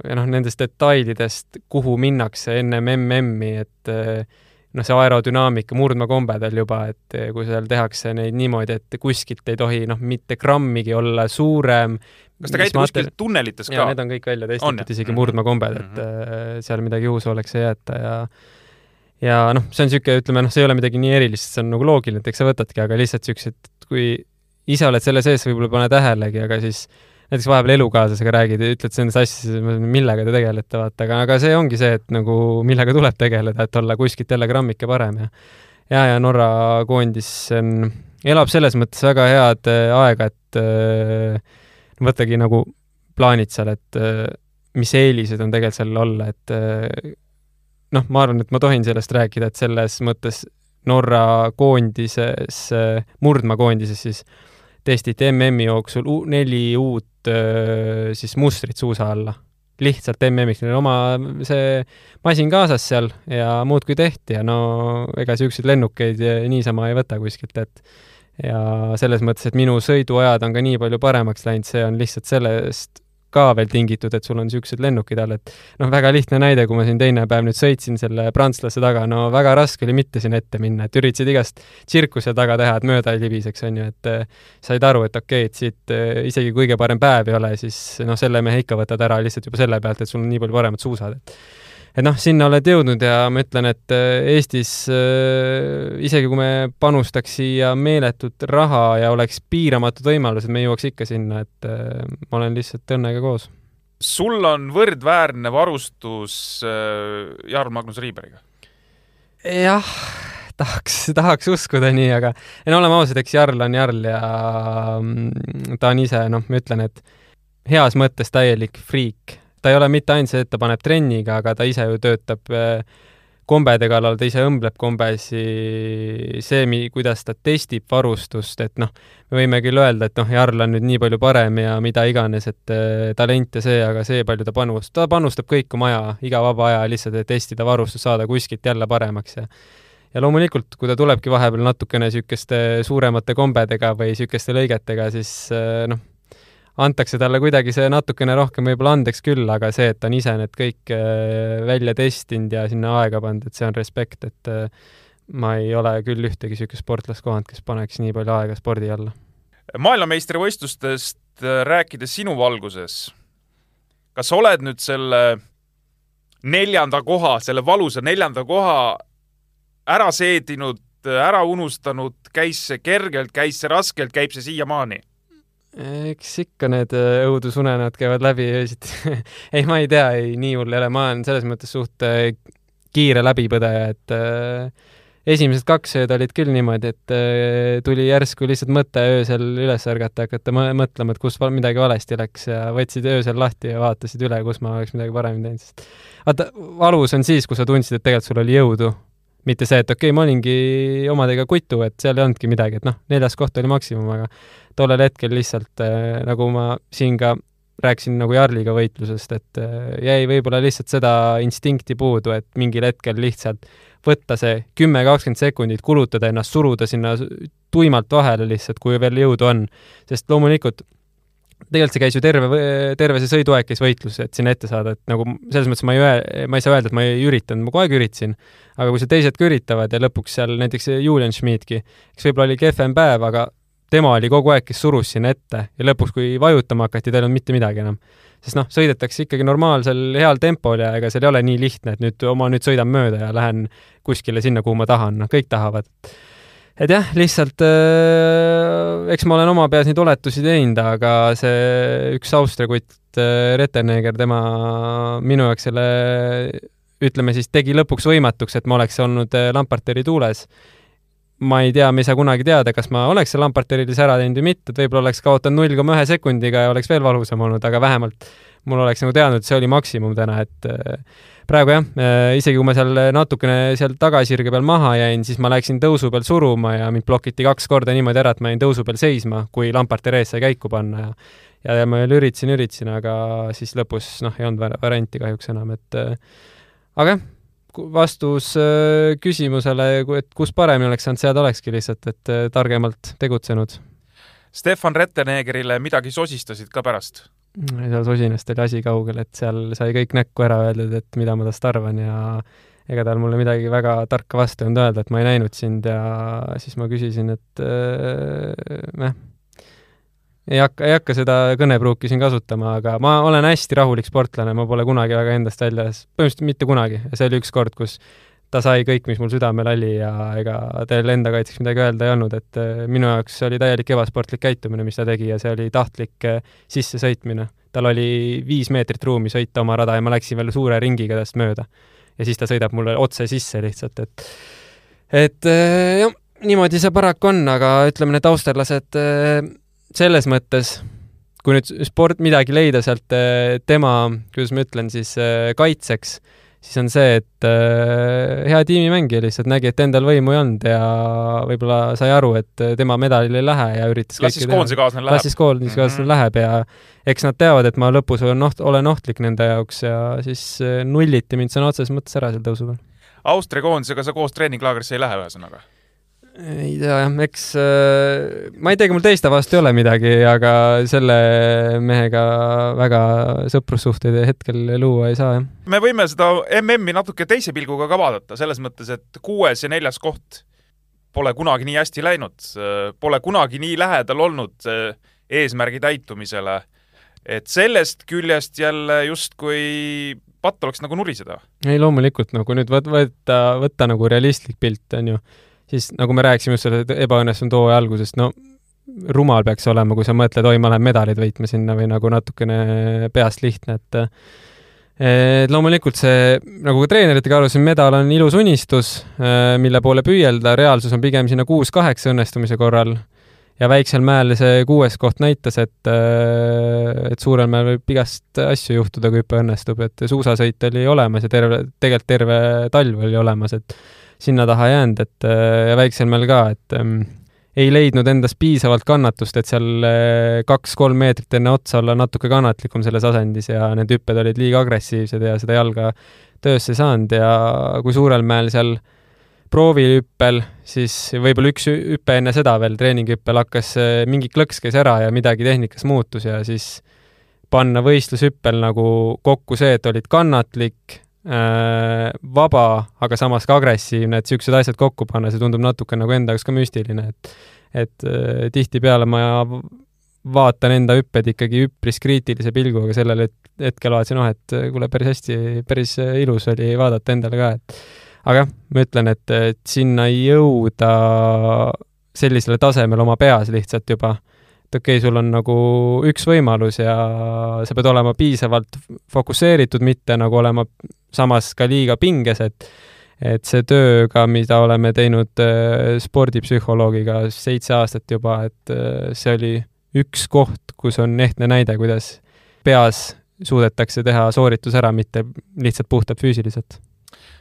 ja noh, nendest detailidest, kuhu minnakse ennem MM-i, et noh, see aerodünaamika, murdmakombedel juba, et kui seal tehakse neid niimoodi, et kuskilt ei tohi noh, mitte grammigi olla suurem. kas te käite mater... kuskil tunnelites ka? Need on kõik välja testitud, isegi murdmakombed mm, -hmm. et mhm. äh, seal midagi juhusu oleks ei jäeta ja ja noh, see on niisugune, ütleme noh, see ei ole midagi nii erilist, see on nagu loogiline, et eks sa võtadki, aga lihtsalt niisugused, kui ise oled selle sees, võib-olla ei pane tähelegi, aga siis näiteks vahepeal elukaaslasega räägid ja ütled nendest asjadest, millega te tegelete, vaata, aga, aga see ongi see, et nagu millega tuleb tegeleda, et olla kuskilt jälle grammike parem ja ja, ja Norra koondis on, elab selles mõttes väga head äh, aega, et äh, võttagi nagu plaanid seal, et äh, mis eelised on tegelikult seal olla, et noh, ma arvan, et ma tohin sellest rääkida, et selles mõttes Norra koondises, murdmaakoondises siis testiti MM-i jooksul neli uut siis mustrit suusa alla. lihtsalt MM-iks, neil oma see masin kaasas seal ja muudkui tehti ja no ega niisuguseid lennukeid niisama ei võta kuskilt, et ja selles mõttes, et minu sõiduajad on ka nii palju paremaks läinud, see on lihtsalt sellest ka veel tingitud, et sul on niisugused lennukid all, et noh, väga lihtne näide, kui ma siin teine päev nüüd sõitsin selle prantslase taga, no väga raske oli mitte sinna ette minna, et üritasid igast tsirkuse taga teha, et mööda ei libiseks, on ju, et äh, said aru, et okei okay,, et siit äh, isegi kõige parem päev ei ole, siis noh, selle mehe ikka võtad ära lihtsalt juba selle pealt, et sul on nii palju paremad suusad, et et noh, sinna oled jõudnud ja ma ütlen, et äh, Eestis äh, isegi kui me panustaks siia meeletut raha ja oleks piiramatud võimalused, me jõuaks ikka sinna, et äh, ma olen lihtsalt õnnega koos. sul on võrdväärne varustus Jarl Magnus Riiberiga? jah, tahaks, tahaks uskuda nii, aga no oleme ausad, eks Jarl on Jarl ja mm, ta on ise, noh, ma ütlen, et heas mõttes täielik friik ta ei ole mitte ainult see, et ta paneb trenniga, aga ta ise ju töötab äh, kombede kallal, ta ise õmbleb kombesi, see, kuidas ta testib varustust, et noh, me võime küll öelda, et noh, Jarl on nüüd nii palju parem ja mida iganes, et äh, talent ja see, aga see, palju ta panustab, ta panustab kõik oma aja, iga vaba aja lihtsalt, et testida varustust, saada kuskilt jälle paremaks ja ja loomulikult, kui ta tulebki vahepeal natukene niisuguste suuremate kombedega või niisuguste lõigetega, siis äh, noh, antakse talle kuidagi see natukene rohkem võib-olla andeks küll, aga see, et ta on ise need kõik äh, välja testinud ja sinna aega pannud, et see on respekt, et äh, ma ei ole küll ühtegi niisugust sportlast kohanud, kes paneks nii palju aega spordi alla. maailmameistrivõistlustest äh, rääkides sinu valguses, kas oled nüüd selle neljanda koha, selle valusa neljanda koha ära seedinud, ära unustanud, käis see kergelt, käis see raskelt, käib see siiamaani? Eks ikka need äh, õudusunenäod käivad läbi öösiti ei, ma ei tea, ei, nii hull ei ole, ma olen selles mõttes suht äh, kiire läbipõdeja, et äh, esimesed kaks ööd olid küll niimoodi, et äh, tuli järsku lihtsalt mõte öösel üles ärgata, hakata mõtlema, et kus midagi valesti läks ja võtsid öösel lahti ja vaatasid üle, kus ma oleks midagi paremini teinud, sest vaata, valus on siis, kui sa tundsid, et tegelikult sul oli jõudu. Mitte see, et okei okay,, ma olingi omadega kutu, et seal ei olnudki midagi, et noh, neljas koht oli maksimum, aga tollel hetkel lihtsalt äh, nagu ma siin ka rääkisin nagu Jarliga võitlusest, et äh, jäi võib-olla lihtsalt seda instinkti puudu, et mingil hetkel lihtsalt võtta see kümme, kakskümmend sekundit, kulutada ennast, suruda sinna tuimalt vahele lihtsalt, kui veel jõudu on. sest loomulikult tegelikult see käis ju terve, terve see sõiduaeg käis võitlus, et sinna ette saada, et nagu selles mõttes ma ei öe-, ma ei saa öelda, et ma ei üritanud, ma kogu aeg üritasin. aga kui seal teised ka üritavad ja lõpuks seal näiteks Julian Schmidtki, kes võib-olla oli kehvem päev, aga tema oli kogu aeg, kes surus sinna ette ja lõpuks, kui vajutama hakati, tal ei olnud mitte midagi enam. sest noh, sõidetakse ikkagi normaalsel heal tempol ja ega seal ei ole nii lihtne, et nüüd ma nüüd sõidan mööda ja lähen kuskile sinna, kuhu ma tahan, noh, kõik tahavad. Et jah, lihtsalt äh, eks ma olen oma peas neid oletusi teinud, aga see üks Austria kutt äh,, Rettenegger, tema minu jaoks selle ütleme siis, tegi lõpuks võimatuks, et ma oleks olnud äh, Lamparteri tuules. Ma ei tea, me ei saa kunagi teada, kas ma oleks seal Lamparterilis ära teinud või mitte, et võib-olla oleks kaotanud null koma ühe sekundiga ja oleks veel valusam olnud, aga vähemalt mul oleks nagu teadnud, et see oli maksimum täna, et äh, praegu jah, äh, isegi kui ma seal natukene seal tagasirge peal maha jäin, siis ma läksin tõusu peal suruma ja mind blokiti kaks korda niimoodi ära, et ma jäin tõusu peal seisma, kui Lamparter ees sai käiku panna ja ja, ja ma veel üritasin, üritasin, aga siis lõpus noh, ei olnud varianti kahjuks enam, et äh, aga jah vastus küsimusele, et kus paremini oleks saanud, seada olekski lihtsalt, et targemalt tegutsenud. Stefan Retteneegrile midagi sosistasid ka pärast? Seal sosinast oli asi kaugel, et seal sai kõik näkku ära öeldud, et mida ma tast arvan ja ega tal mulle midagi väga tarka vastu ei olnud öelda, et ma ei näinud sind ja siis ma küsisin, et äh, ei hakka, ei hakka seda kõnepruuki siin kasutama, aga ma olen hästi rahulik sportlane, ma pole kunagi väga endast väljas, põhimõtteliselt mitte kunagi. See oli üks kord, kus ta sai kõik, mis mul südamel oli ja ega tal enda kaitseks midagi öelda ei olnud, et äh, minu jaoks oli täielik ebasportlik käitumine, mis ta tegi ja see oli tahtlik äh, sissesõitmine. tal oli viis meetrit ruumi sõita oma rada ja ma läksin veel suure ringiga tast mööda. ja siis ta sõidab mulle otse sisse lihtsalt, et et äh, jah, niimoodi see paraku on, aga ütleme, need austerlased selles mõttes, kui nüüd sport, midagi leida sealt tema, kuidas ma ütlen siis, kaitseks, siis on see, et äh, hea tiimimängija lihtsalt nägi, et endal võimu ei olnud ja võib-olla sai aru, et tema medalile ei lähe ja üritas las siis koondisekaaslane läheb. las siis koondisekaaslane mm -hmm. läheb ja eks nad teavad, et ma lõpus olen oht-, olen ohtlik nende jaoks ja siis nulliti mind sõna otseses mõttes ära seal tõusu peal. Austria koondisega sa koos treeninglaagrisse ei lähe, ühesõnaga? Ei tea jah, eks äh, ma ei tea, ega mul teiste vastu ei ole midagi, aga selle mehega väga sõprussuhteid hetkel luua ei saa, jah. me võime seda MM-i natuke teise pilguga ka vaadata, selles mõttes, et kuues ja neljas koht pole kunagi nii hästi läinud, pole kunagi nii lähedal olnud äh, eesmärgi täitumisele. et sellest küljest jälle justkui patt oleks nagu nuriseda. ei, loomulikult nagu nüüd võt-, võtta, võtta nagu realistlik pilt, on ju siis nagu me rääkisime just selle ebaõnnestunud hooaja algusest, no rumal peaks olema, kui sa mõtled, oi, ma lähen medaleid võitma sinna või nagu natukene peast lihtne, et et loomulikult see, nagu ka treeneritega arutasime, medal on ilus unistus, mille poole püüelda, reaalsus on pigem sinna kuus-kaheksa õnnestumise korral ja väiksel mäel see kuues koht näitas, et, et suurel mäel võib igast asju juhtuda, kui hüpe õnnestub, et suusasõit oli olemas ja terve, tegelikult terve talv oli olemas, et sinna taha jäänud, et äh, ja väiksel mäel ka, et ähm, ei leidnud endas piisavalt kannatust, et seal äh, kaks-kolm meetrit enne otsa olla natuke kannatlikum selles asendis ja need hüpped olid liiga agressiivsed ja seda jalga töösse saanud ja kui suurel mäel seal proovihüppel, siis võib-olla üks hüpe enne seda veel, treeninghüppel hakkas äh, mingi klõks käis ära ja midagi tehnikas muutus ja siis panna võistlushüppel nagu kokku see, et olid kannatlik, vaba, aga samas ka agressiivne, et niisugused asjad kokku panna, see tundub natuke nagu enda jaoks ka müstiline, et et äh, tihtipeale ma vaatan enda hüpped ikkagi üpris kriitilise pilguga, sellel hetkel vaatasin, noh, et äh, kuule, päris hästi, päris ilus oli vaadata endale ka, et aga jah, ma ütlen, et, et sinna jõuda sellisele tasemele oma peas lihtsalt juba et okei okay,, sul on nagu üks võimalus ja sa pead olema piisavalt fokusseeritud, mitte nagu olema samas ka liiga pinges, et et see töö ka, mida oleme teinud äh, spordipsühholoogiga seitse aastat juba, et äh, see oli üks koht, kus on ehtne näide, kuidas peas suudetakse teha sooritus ära, mitte lihtsalt puhtalt füüsiliselt.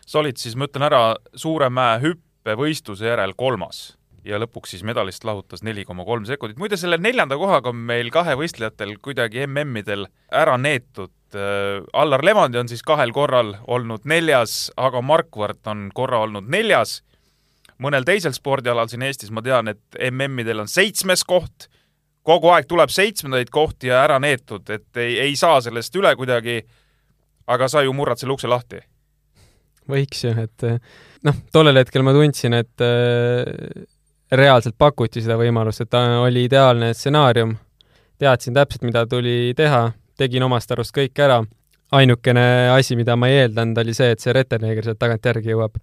sa olid siis, ma ütlen ära, Suuremäe hüppevõistluse järel kolmas ja lõpuks siis medalist lahutas neli koma kolm sekundit. muide, selle neljanda kohaga on meil kahevõistlejatel kuidagi MM-idel ära neetud. Äh, Allar Levander on siis kahel korral olnud neljas, aga Markvart on korra olnud neljas. mõnel teisel spordialal siin Eestis ma tean, et MM-idel on seitsmes koht kogu aeg tuleb seitsmendaid kohti ja ära neetud, et ei, ei saa sellest üle kuidagi. aga sa ju murrad selle ukse lahti. võiks ju, et noh, tollel hetkel ma tundsin, et äh, reaalselt pakuti seda võimalust, et oli ideaalne stsenaarium. teadsin täpselt, mida tuli teha, tegin omast arust kõik ära. ainukene asi, mida ma ei eeldanud, oli see, et see Rettenegger sealt tagantjärgi jõuab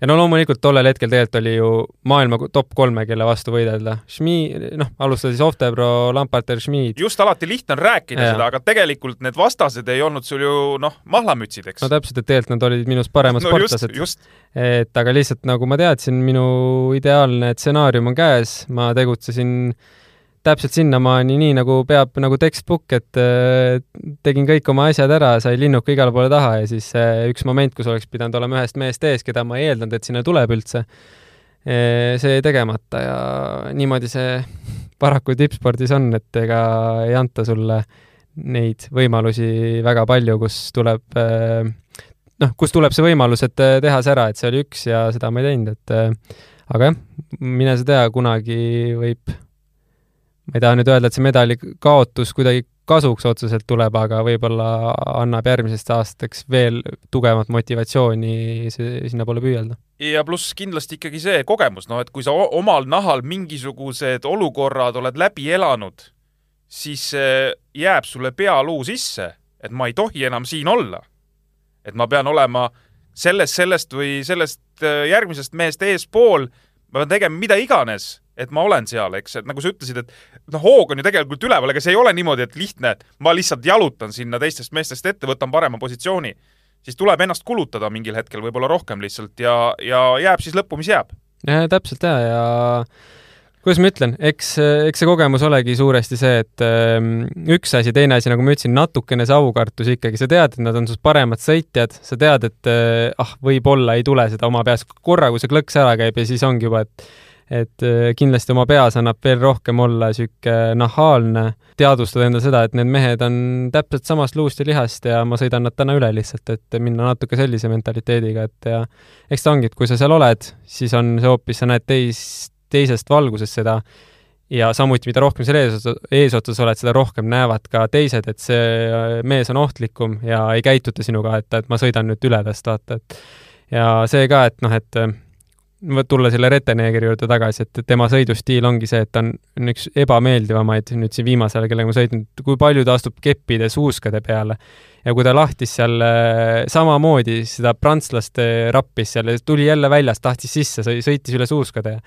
ja no loomulikult tollel hetkel tegelikult oli ju maailma top kolme, kelle vastu võidelda. Schmi-, noh, alustada siis Oftebro, Lamparter, Schmid. just alati lihtne on rääkida ja. seda, aga tegelikult need vastased ei olnud sul ju noh, mahlamütsid, eks. no täpselt, et tegelikult nad olid minust paremad no, sportlased. et aga lihtsalt nagu ma teadsin, minu ideaalne stsenaarium on käes, ma tegutsesin äh, täpselt sinnamaani, nii nagu peab nagu textbook, et äh, tegin kõik oma asjad ära, sai linnuka igale poole taha ja siis üks moment, kus oleks pidanud olema ühest mehest ees, keda ma ei eeldanud, et sinna tuleb üldse äh,, see jäi tegemata ja niimoodi see paraku tippspordis on, et ega ei anta sulle neid võimalusi väga palju, kus tuleb äh, noh, kus tuleb see võimalus, et äh, teha see ära, et see oli üks ja seda ma ei teinud, et aga jah, mine sa tea, kunagi võib ma ei taha nüüd öelda, et see medali kaotus kuidagi kasuks otseselt tuleb, aga võib-olla annab järgmisest aastaks veel tugevamat motivatsiooni sinnapoole püüelda. ja pluss kindlasti ikkagi see kogemus, noh et kui sa omal nahal mingisugused olukorrad oled läbi elanud, siis jääb sulle pealuu sisse, et ma ei tohi enam siin olla. et ma pean olema sellest, sellest või sellest äh, järgmisest mehest eespool, ma pean tegema mida iganes et ma olen seal, eks, et nagu sa ütlesid, et noh, hoog on ju tegelikult üleval, ega see ei ole niimoodi, et lihtne, et ma lihtsalt jalutan sinna teistest meestest ette, võtan parema positsiooni. siis tuleb ennast kulutada mingil hetkel võib-olla rohkem lihtsalt ja, ja jääb siis lõppu, mis jääb. täpselt ja, ja kuidas ma ütlen, eks, eks see kogemus olegi suuresti see, et ähm, üks asi, teine asi, nagu ma ütlesin, natukene see aukartus ikkagi, sa tead, et nad on sinust paremad sõitjad, sa tead, et äh, ah, võib-olla ei tule seda oma peas korra, kui see klõks ära käib ja siis ongi juba, et et äh, kindlasti oma peas annab veel rohkem olla niisugune nahaalne, teadvustada endale seda, et need mehed on täpselt samast luust ja lihast ja ma sõidan nad täna üle lihtsalt, et minna natuke sellise mentaliteediga, et ja eks ta ongi, et kui sa seal oled, siis on see hoopis, sa näed teis, teisest valgusest seda ja samuti, mida rohkem seal eesotsas, eesotsas oled, seda rohkem näevad ka teised, et see äh, mees on ohtlikum ja ei käituta sinuga, et, et ma sõidan nüüd üle tast, vaata, et ja see ka, et noh, et tulla selle Rettenegeri juurde tagasi, et tema sõidustiil ongi see, et ta on, on üks ebameeldivamaid nüüd siin viimasel ajal, kellega ma sõitnud, kui palju ta astub keppide suuskade peale. Ja kui ta lahtis seal äh, samamoodi seda prantslaste rappis seal, tuli jälle väljast, tahtis sisse, sõitis üle suuskade.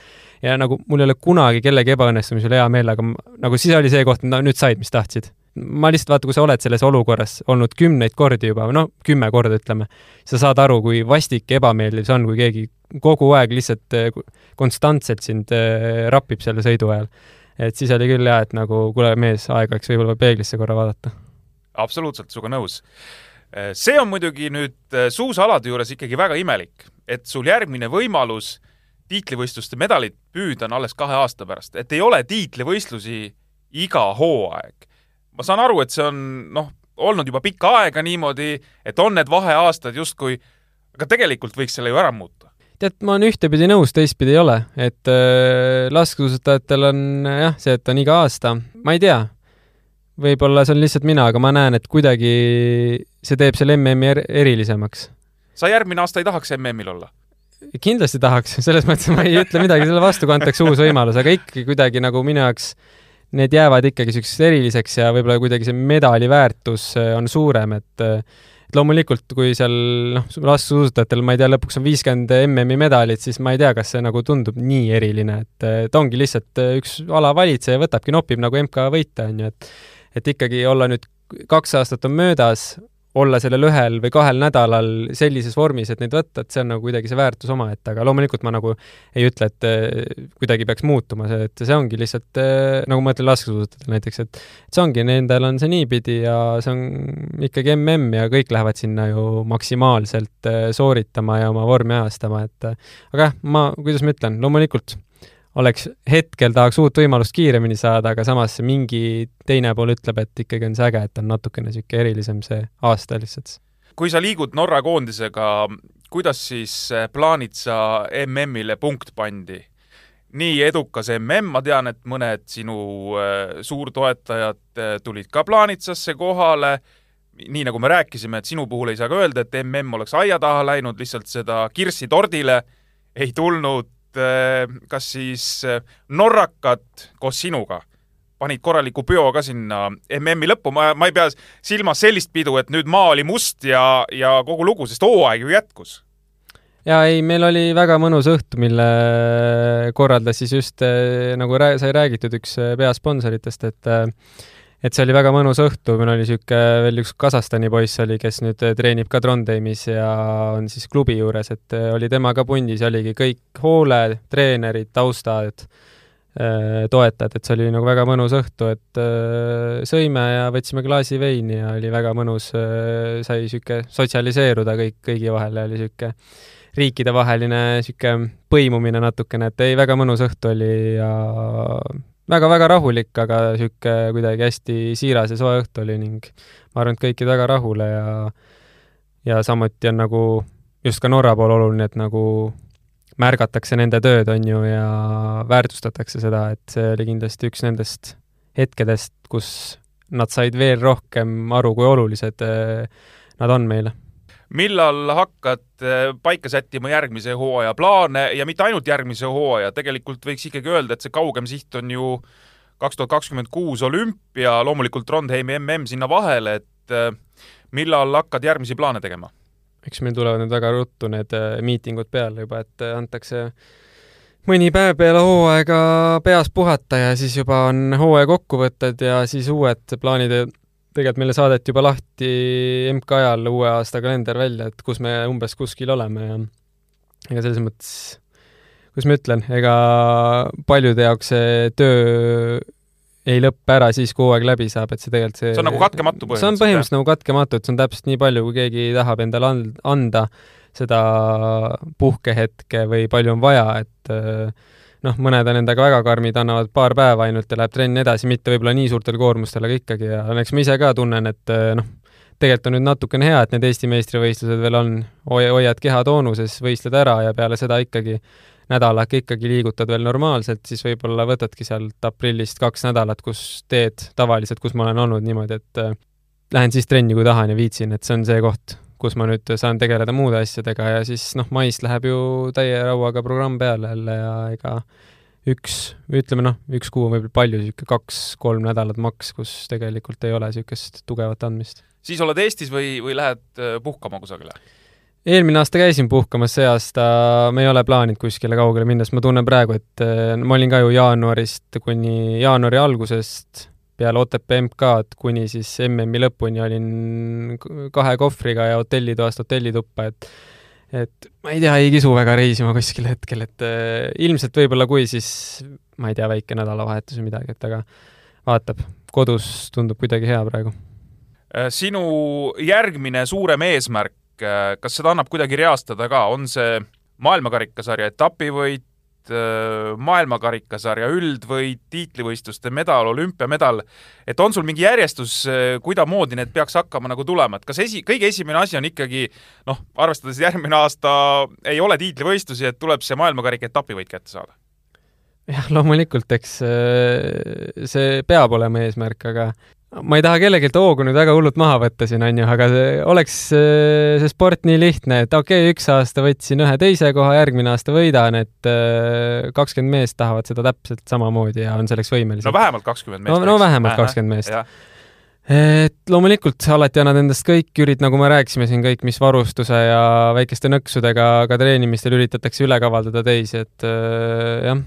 ja nagu mul ei ole kunagi kellegi ebaõnnestumisel hea meel, aga nagu siis oli see koht, no nüüd said, mis tahtsid ma lihtsalt vaata, kui sa oled selles olukorras olnud kümneid kordi juba, no kümme korda ütleme, sa saad aru, kui vastik ja ebameeldiv see on, kui keegi kogu aeg lihtsalt eh, konstantselt sind eh, rapib selle sõidu ajal. et siis oli küll hea, et nagu kuule, mees, aeg oleks võib-olla peeglisse korra vaadata. Absoluutselt sinuga nõus. Eh, see on muidugi nüüd suusaalade juures ikkagi väga imelik, et sul järgmine võimalus tiitlivõistluste medalit püüda on alles kahe aasta pärast, et ei ole tiitlivõistlusi iga hooaeg ma saan aru, et see on noh, olnud juba pikka aega niimoodi, et on need vaheaastad justkui, aga tegelikult võiks selle ju ära muuta. tead, ma olen ühtepidi nõus, teistpidi ei ole, et äh, laskesuusatajatel on jah, see, et on iga aasta, ma ei tea, võib-olla see on lihtsalt mina, aga ma näen, et kuidagi see teeb selle MM-i er erilisemaks. sa järgmine aasta ei tahaks MM-il olla? kindlasti tahaks, selles mõttes ma ei ütle midagi selle vastu, kui antakse uus võimalus, aga ikkagi kuidagi nagu minu jaoks äh, need jäävad ikkagi niisuguseks eriliseks ja võib-olla kuidagi see medali väärtus äh, on suurem, et äh, et loomulikult, kui seal noh, laskesuusatajatel, ma ei tea, lõpuks on viiskümmend MM-i medalit, siis ma ei tea, kas see nagu tundub nii eriline, et, et ongi lihtsalt äh, üks ala valitseja võtabki, nopib nagu MK võita, on ju, et et ikkagi olla nüüd, kaks aastat on möödas, olla sellel ühel või kahel nädalal sellises vormis, et neid võtta, et see on nagu kuidagi see väärtus omaette, aga loomulikult ma nagu ei ütle, et eh, kuidagi peaks muutuma see, et see ongi lihtsalt eh, nagu ma ütlen laskesuusatajatel näiteks, et see ongi, nendel on see niipidi ja see on ikkagi mm ja kõik lähevad sinna ju maksimaalselt eh, sooritama ja oma vormi ajastama, et aga jah, ma, kuidas ma ütlen, loomulikult oleks, hetkel tahaks uut võimalust kiiremini saada, aga samas mingi teine pool ütleb, et ikkagi on see äge, et on natukene niisugune erilisem see aasta lihtsalt. kui sa liigud Norra koondisega, kuidas siis eh, plaanid sa MM-ile punkt pandi? nii edukas MM, ma tean, et mõned sinu äh, suurtoetajad äh, tulid ka plaanitsasse kohale, nii nagu me rääkisime, et sinu puhul ei saa ka öelda, et MM oleks aia taha läinud, lihtsalt seda kirssi tordile ei tulnud kas siis äh, norrakad koos sinuga panid korraliku peo ka sinna MM-i lõppu, ma, ma ei pea silmas sellist pidu, et nüüd maa oli must ja, ja kogu lugu, sest hooaeg ju jätkus. ja ei, meil oli väga mõnus õhtu, mille korraldas siis just äh, nagu rää-, sai räägitud üks peasponsoritest, et et see oli väga mõnus õhtu, meil oli niisugune veel üks Kasahstani poiss oli, kes nüüd äh, treenib ka Trondheimis ja on siis klubi juures, et äh, oli temaga pundis ja oligi kõik hoole, treenerid, taustad, äh, toetajad, et see oli nagu väga mõnus õhtu, et sõime ja võtsime klaasi veini ja oli väga mõnus, sai niisugune sotsialiseeruda kõik, kõigi vahel ja oli niisugune riikidevaheline niisugune põimumine natukene, et ei, väga mõnus õhtu oli ja väga-väga rahulik, aga niisugune kuidagi hästi siiras ja soe õhtu oli ning ma arvan, et kõik jäid väga rahule ja ja samuti on nagu just ka Norra pool oluline, et nagu märgatakse nende tööd, on ju, ja väärtustatakse seda, et see oli kindlasti üks nendest hetkedest, kus nad said veel rohkem aru, kui olulised eh, nad on meile millal hakkad eh, paika sättima järgmise hooaja plaane ja mitte ainult järgmise hooaja, tegelikult võiks ikkagi öelda, et see kaugem siht on ju kaks tuhat kakskümmend kuus olümpia, loomulikult Trondheimi mm sinna vahele, et eh, millal hakkad järgmisi plaane tegema? eks meil tulevad nüüd väga ruttu need eh, miitingud peale juba, et antakse mõni päev peale hooaega peas puhata ja siis juba on hooaja kokkuvõtted ja siis uued plaanid tegelikult meile saadeti juba lahti MK ajal uue aasta kalender välja, et kus me umbes kuskil oleme ja ega selles mõttes, kuidas ma ütlen, ega paljude jaoks see töö ei lõppe ära siis, kui hooaeg läbi saab, et see tegelikult see see on nagu katkematu põhimõtteliselt? see on põhimõtteliselt nagu katkematu, et see on täpselt nii palju, kui keegi tahab endale anda seda puhkehetke või palju on vaja, et äh, noh, mõned on endaga väga karmid, annavad paar päeva ainult ja läheb trenn edasi, mitte võib-olla nii suurtel koormustel, aga ikkagi ja eks ma ise ka tunnen, et eh, noh, tegelikult on nüüd natukene hea, et need Eesti meistrivõistlused veel on, hoiad keha toonuses, võistled ära ja peale seda ikkagi nädalake ikkagi liigutad veel normaalselt, siis võib-olla võtadki sealt aprillist kaks nädalat, kus teed tavaliselt, kus ma olen olnud niimoodi, et äh, lähen siis trenni, kui tahan ja viitsin, et see on see koht kus ma nüüd saan tegeleda muude asjadega ja siis noh, mais läheb ju täie rauaga programm peale jälle ja ega üks, ütleme noh, üks kuu on võib-olla palju, niisugune kaks-kolm nädalat maks, kus tegelikult ei ole niisugust tugevat andmist. siis oled Eestis või, või lähed äh, puhkama kusagile? eelmine aasta käisin puhkamas, see aasta me ei ole plaaninud kuskile kaugele minna, sest ma tunnen praegu, et äh, ma olin ka ju jaanuarist kuni jaanuari algusest peale Otepää MK-d kuni siis MM-i lõpuni olin kahe kohvriga ja hotellitoast hotellituppa, et et ma ei tea, ei kisu väga reisima kuskil hetkel, et äh, ilmselt võib-olla kui, siis ma ei tea, väike nädalavahetus või midagi, et aga vaatab, kodus tundub kuidagi hea praegu. Äh, sinu järgmine suurem eesmärk, äh, kas seda annab kuidagi reastada ka, on see maailmakarikasarja etapivõit, maailmakarikasarja üldvõit, tiitlivõistluste medal, olümpiamedal, et on sul mingi järjestus, äh, kuidamoodi need peaks hakkama nagu tulema, et kas esi, kõige esimene asi on ikkagi noh, arvestades järgmine aasta ei ole tiitlivõistlusi, et tuleb see maailmakarika etapivõit kätte saada? jah, loomulikult, eks äh, see peab olema eesmärk, aga ma ei taha kellelgi hoogu nüüd väga hullult maha võtta siin, on ju, aga see oleks see sport nii lihtne, et okei okay,, üks aasta võtsin ühe teise koha, järgmine aasta võidan, et äh, kakskümmend meest tahavad seda täpselt samamoodi ja on selleks võimelised. no vähemalt kakskümmend meest. no, no vähemalt kakskümmend meest. et loomulikult alati annad endast kõik, ürit-, nagu me rääkisime siin kõik, mis varustuse ja väikeste nõksudega ka treenimistel üritatakse üle kavaldada teisi, et äh, jah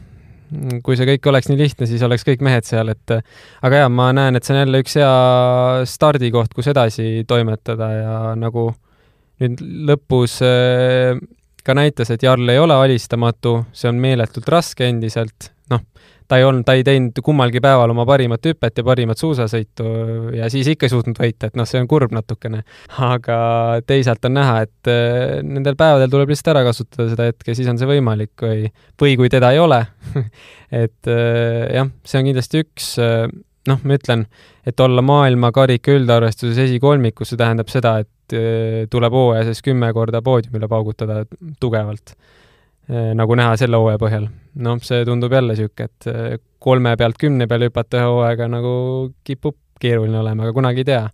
kui see kõik oleks nii lihtne, siis oleks kõik mehed seal, et aga jaa, ma näen, et see on jälle üks hea stardikoht, kus edasi toimetada ja nagu nüüd lõpus äh, ka näitas, et Jarl ei ole alistamatu, see on meeletult raske endiselt, noh, ta ei olnud, ta ei teinud kummalgi päeval oma parimat hüpet ja parimat suusasõitu ja siis ikka ei suutnud võita, et noh, see on kurb natukene. aga teisalt on näha, et äh, nendel päevadel tuleb lihtsalt ära kasutada seda hetke, siis on see võimalik või, või kui teda ei ole et äh, jah, see on kindlasti üks noh, ma ütlen, et olla maailmakarika üldarvestuses esikolmikus, see tähendab seda, et tuleb hooaja sees kümme korda poodiumile paugutada tugevalt, nagu näha selle hooaja põhjal. noh, see tundub jälle niisugune, et eh, kolme pealt kümne peale hüpata ühe hooaega nagu kipub keeruline olema, aga kunagi ei tea.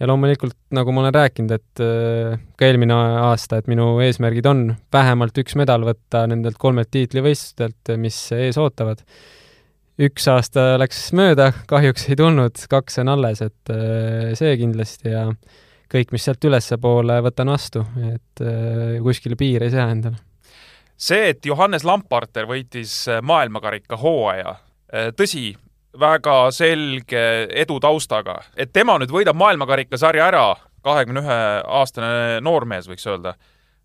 ja loomulikult, nagu ma olen rääkinud, et ka eelmine aasta, et minu eesmärgid on vähemalt üks medal võtta nendelt kolmelt tiitlivõistlustelt, mis ees ootavad üks aasta läks mööda, kahjuks ei tulnud, kaks on alles, et see kindlasti ja kõik, mis sealt ülespoole võtan vastu, et äh, kuskile piire ei sea endale. See, et Johannes Lamparter võitis äh, maailmakarika hooaja, äh, tõsi, väga selge edu taustaga, et tema nüüd võidab maailmakarikasarja ära, kahekümne ühe aastane noormees, võiks öelda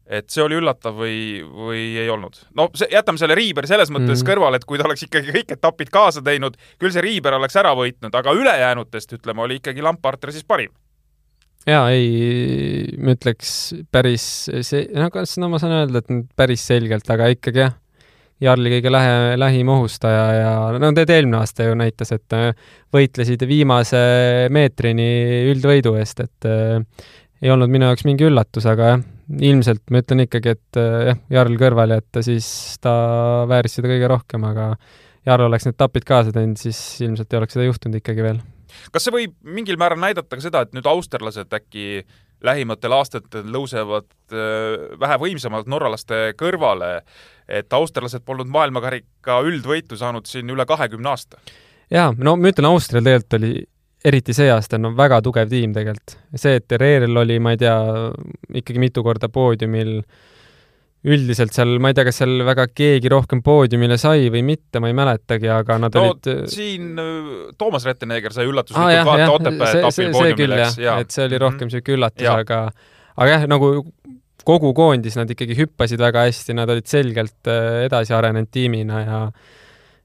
et see oli üllatav või, või ei olnud? no see, jätame selle Riiberi selles mõttes mm. kõrvale, et kui ta oleks ikkagi kõik etapid kaasa teinud, küll see Riiber oleks ära võitnud, aga ülejäänutest, ütleme, oli ikkagi Lamparter siis parim jaa, ei, ma ütleks päris see, no kas, no ma saan öelda, et päris selgelt, aga ikkagi jah, Jarli kõige lähe, lähim ohustaja ja no tead, eelmine aasta ju näitas, et äh, võitlesid viimase meetrini üldvõidu eest, et äh, ei olnud minu jaoks mingi üllatus, aga jah, ilmselt ma ütlen ikkagi, et äh, jah, Jarl kõrvale jätta, siis ta vääris seda kõige rohkem, aga Jarl oleks need etapid kaasa teinud, siis ilmselt ei oleks seda juhtunud ikkagi veel kas see võib mingil määral näidata ka seda, et nüüd austerlased äkki lähimatel aastatel tõusevad äh, vähe võimsamalt norralaste kõrvale, et austerlased polnud maailmakarika üldvõitu saanud siin üle kahekümne aasta? jaa, no ma ütlen, Austrial tegelikult oli eriti see aasta on no, väga tugev tiim tegelikult. see, et Reeril oli, ma ei tea, ikkagi mitu korda poodiumil äh, üldiselt seal, ma ei tea, kas seal väga keegi rohkem poodiumile sai või mitte, ma ei mäletagi, aga nad no, olid äh, siin äh, Toomas Rettenegger sai üllatuslikult ah, vaata Otepää etapil poodiumile, eks. et see oli rohkem niisugune -hmm. üllatus, aga aga jah, nagu kogu koondis nad ikkagi hüppasid väga hästi, nad olid selgelt äh, edasi arenenud tiimina ja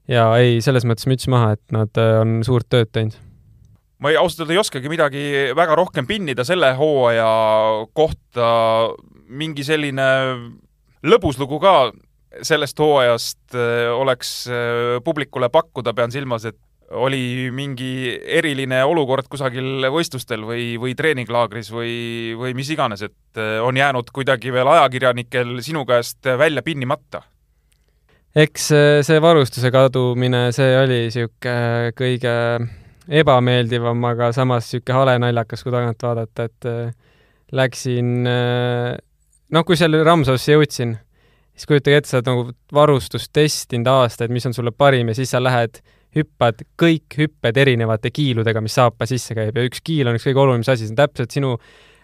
ja ei, selles mõttes müts maha, et nad on suurt tööd teinud ma ei, ausalt öelda ei oskagi midagi väga rohkem pinnida selle hooaja kohta, mingi selline lõbus lugu ka sellest hooajast äh, oleks äh, publikule pakkuda, pean silmas, et oli mingi eriline olukord kusagil võistlustel või, või treeninglaagris või, või mis iganes, et äh, on jäänud kuidagi veel ajakirjanikel sinu käest välja pinnimata? eks see varustuse kadumine, see oli niisugune kõige ebameeldivam, aga samas niisugune hale naljakas, kui tagant vaadata, et läksin noh, kui seal Ramsausse jõudsin, siis kujutage ette, sa oled nagu varustust testinud aastaid, mis on sulle parim ja siis sa lähed, hüppad kõik hüpped erinevate kiiludega, mis saapa sisse käib ja üks kiil on üks kõige olulisem asi, see on täpselt sinu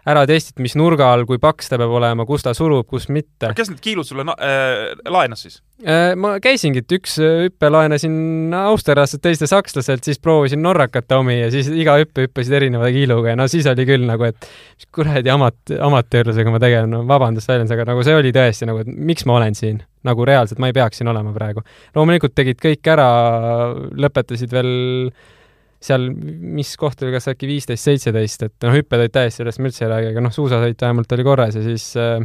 ära testid, mis nurga all, kui paks ta peab olema, kus ta surub, kus mitte. kes need kiilud sulle äh, laenas siis äh,? ma käisingi, et üks äh, hüppe laenasin austerlastelt, teiste sakslaselt, siis proovisin norrakate omi ja siis iga hüppe hüppasid erineva kiiluga ja no siis oli küll nagu, et mis kuradi amat-, amatöörlusega ma tegelen, no vabandust väljendus, aga nagu see oli tõesti nagu, et miks ma olen siin nagu reaalselt, ma ei peaks siin olema praegu. loomulikult tegid kõik ära, lõpetasid veel seal, mis koht oli, kas äkki viisteist, seitseteist, et noh, hüpped olid täiesti, sellest ma üldse ei räägi, aga noh, suusasõit vähemalt oli korras ja siis äh,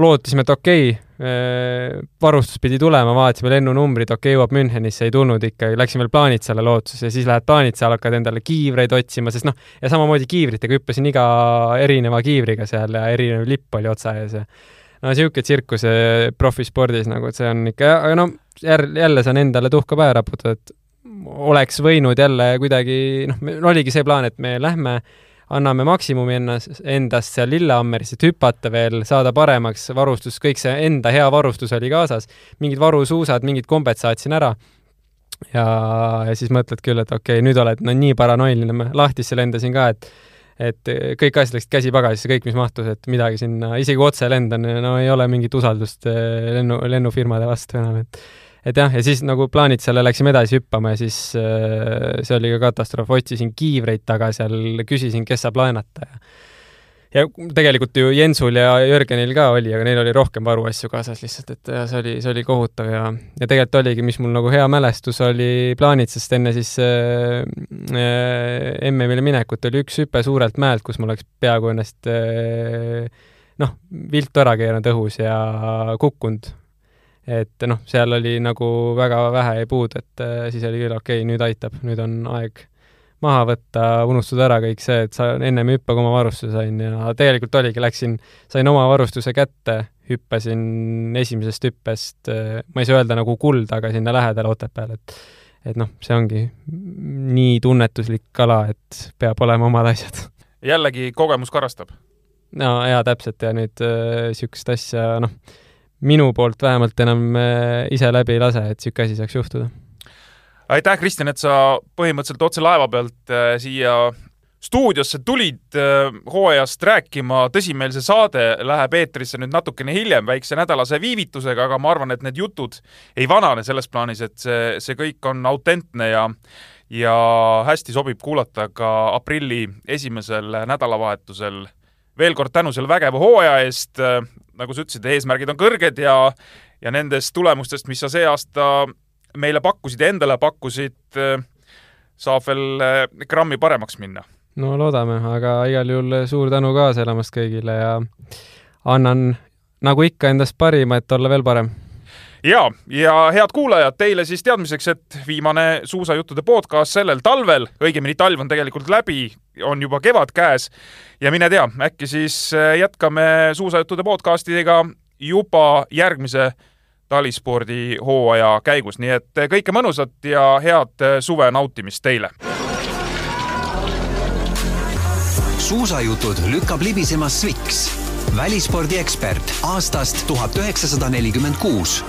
lootisime, et okei okay, äh,, varustus pidi tulema, vaatasime lennunumbrid, okei okay,, jõuab Münchenisse, ei tulnud ikka, läksime veel Plaanitsale lootuses ja siis lähed Plaanitsale, hakkad endale kiivreid otsima, sest noh, ja samamoodi kiivritega hüppasin iga erineva kiivriga seal ja erinev lipp oli otsa ees ja no niisugune tsirkus profispordis nagu, et see on ikka, aga no jälle, jälle saan endale tuhka pähe raputada, et oleks võinud jälle kuidagi, noh, oligi see plaan, et me lähme, anname maksimumi ennast, endast seal Lillehammeris, et hüpata veel, saada paremaks, varustus, kõik see enda hea varustus oli kaasas, mingid varusuusad, mingid kombed saatsin ära. ja, ja siis mõtled küll, et okei okay,, nüüd oled no nii paranoiline, lahtisse lendasin ka, et et kõik asjad läksid käsipagasisse, kõik, mis mahtus, et midagi sinna, isegi otse lendan, no ei ole mingit usaldust eh, lennu, lennufirmade vastu enam, et et jah, ja siis nagu plaanitsale läksime edasi hüppama ja siis äh, see oli ka katastroof, otsisin kiivreid taga seal, küsisin, kes saab laenata ja ja tegelikult ju Jensul ja Jörgenil ka oli, aga neil oli rohkem varuasju kaasas lihtsalt, et ja see oli, see oli kohutav ja, ja tegelikult oligi, mis mul nagu hea mälestus oli plaanitsast enne siis äh, äh, MM-ile minekut oli üks hüpe suurelt mäelt, kus ma oleks peaaegu ennast äh, noh, viltu ära keeranud õhus ja kukkunud et noh, seal oli nagu väga vähe jäi puudu, et äh, siis oli küll okei okay,, nüüd aitab, nüüd on aeg maha võtta, unustada ära kõik see, et sa ennem ei hüppa, kui oma varustuse sain ja tegelikult oligi, läksin, sain oma varustuse kätte, hüppasin esimesest hüppest, äh, ma ei saa öelda nagu kuld, aga sinna lähedale Otepääle, et et noh, see ongi nii tunnetuslik ala, et peab olema omad asjad. jällegi kogemus karastab? no jaa, täpselt, ja nüüd niisugust äh, asja, noh, minu poolt vähemalt enam äh, ise läbi ei lase, et niisugune asi saaks juhtuda. aitäh, Kristjan, et sa põhimõtteliselt otse laeva pealt äh, siia stuudiosse tulid äh, hooajast rääkima, tõsi, meil see saade läheb eetrisse nüüd natukene hiljem, väikse nädalase viivitusega, aga ma arvan, et need jutud ei vanane selles plaanis, et see, see kõik on autentne ja ja hästi sobib kuulata ka aprilli esimesel nädalavahetusel. veel kord tänu selle vägeva hooaja eest, nagu sa ütlesid, eesmärgid on kõrged ja, ja nendest tulemustest, mis sa see aasta meile pakkusid ja endale pakkusid, saab veel eh, grammi paremaks minna. no loodame, aga igal juhul suur tänu kaasa elamast kõigile ja annan nagu ikka endast parima, et olla veel parem ja, ja head kuulajad, teile siis teadmiseks, et viimane suusajuttude podcast sellel talvel, õigemini talv on tegelikult läbi, on juba kevad käes ja mine tea, äkki siis äh, jätkame suusajuttude podcastidega juba järgmise talispordi hooaja käigus, nii et äh, kõike mõnusat ja head äh, suve nautimist teile! suusajutud lükkab libisema Sviks, välispordiekspert aastast tuhat üheksasada nelikümmend kuus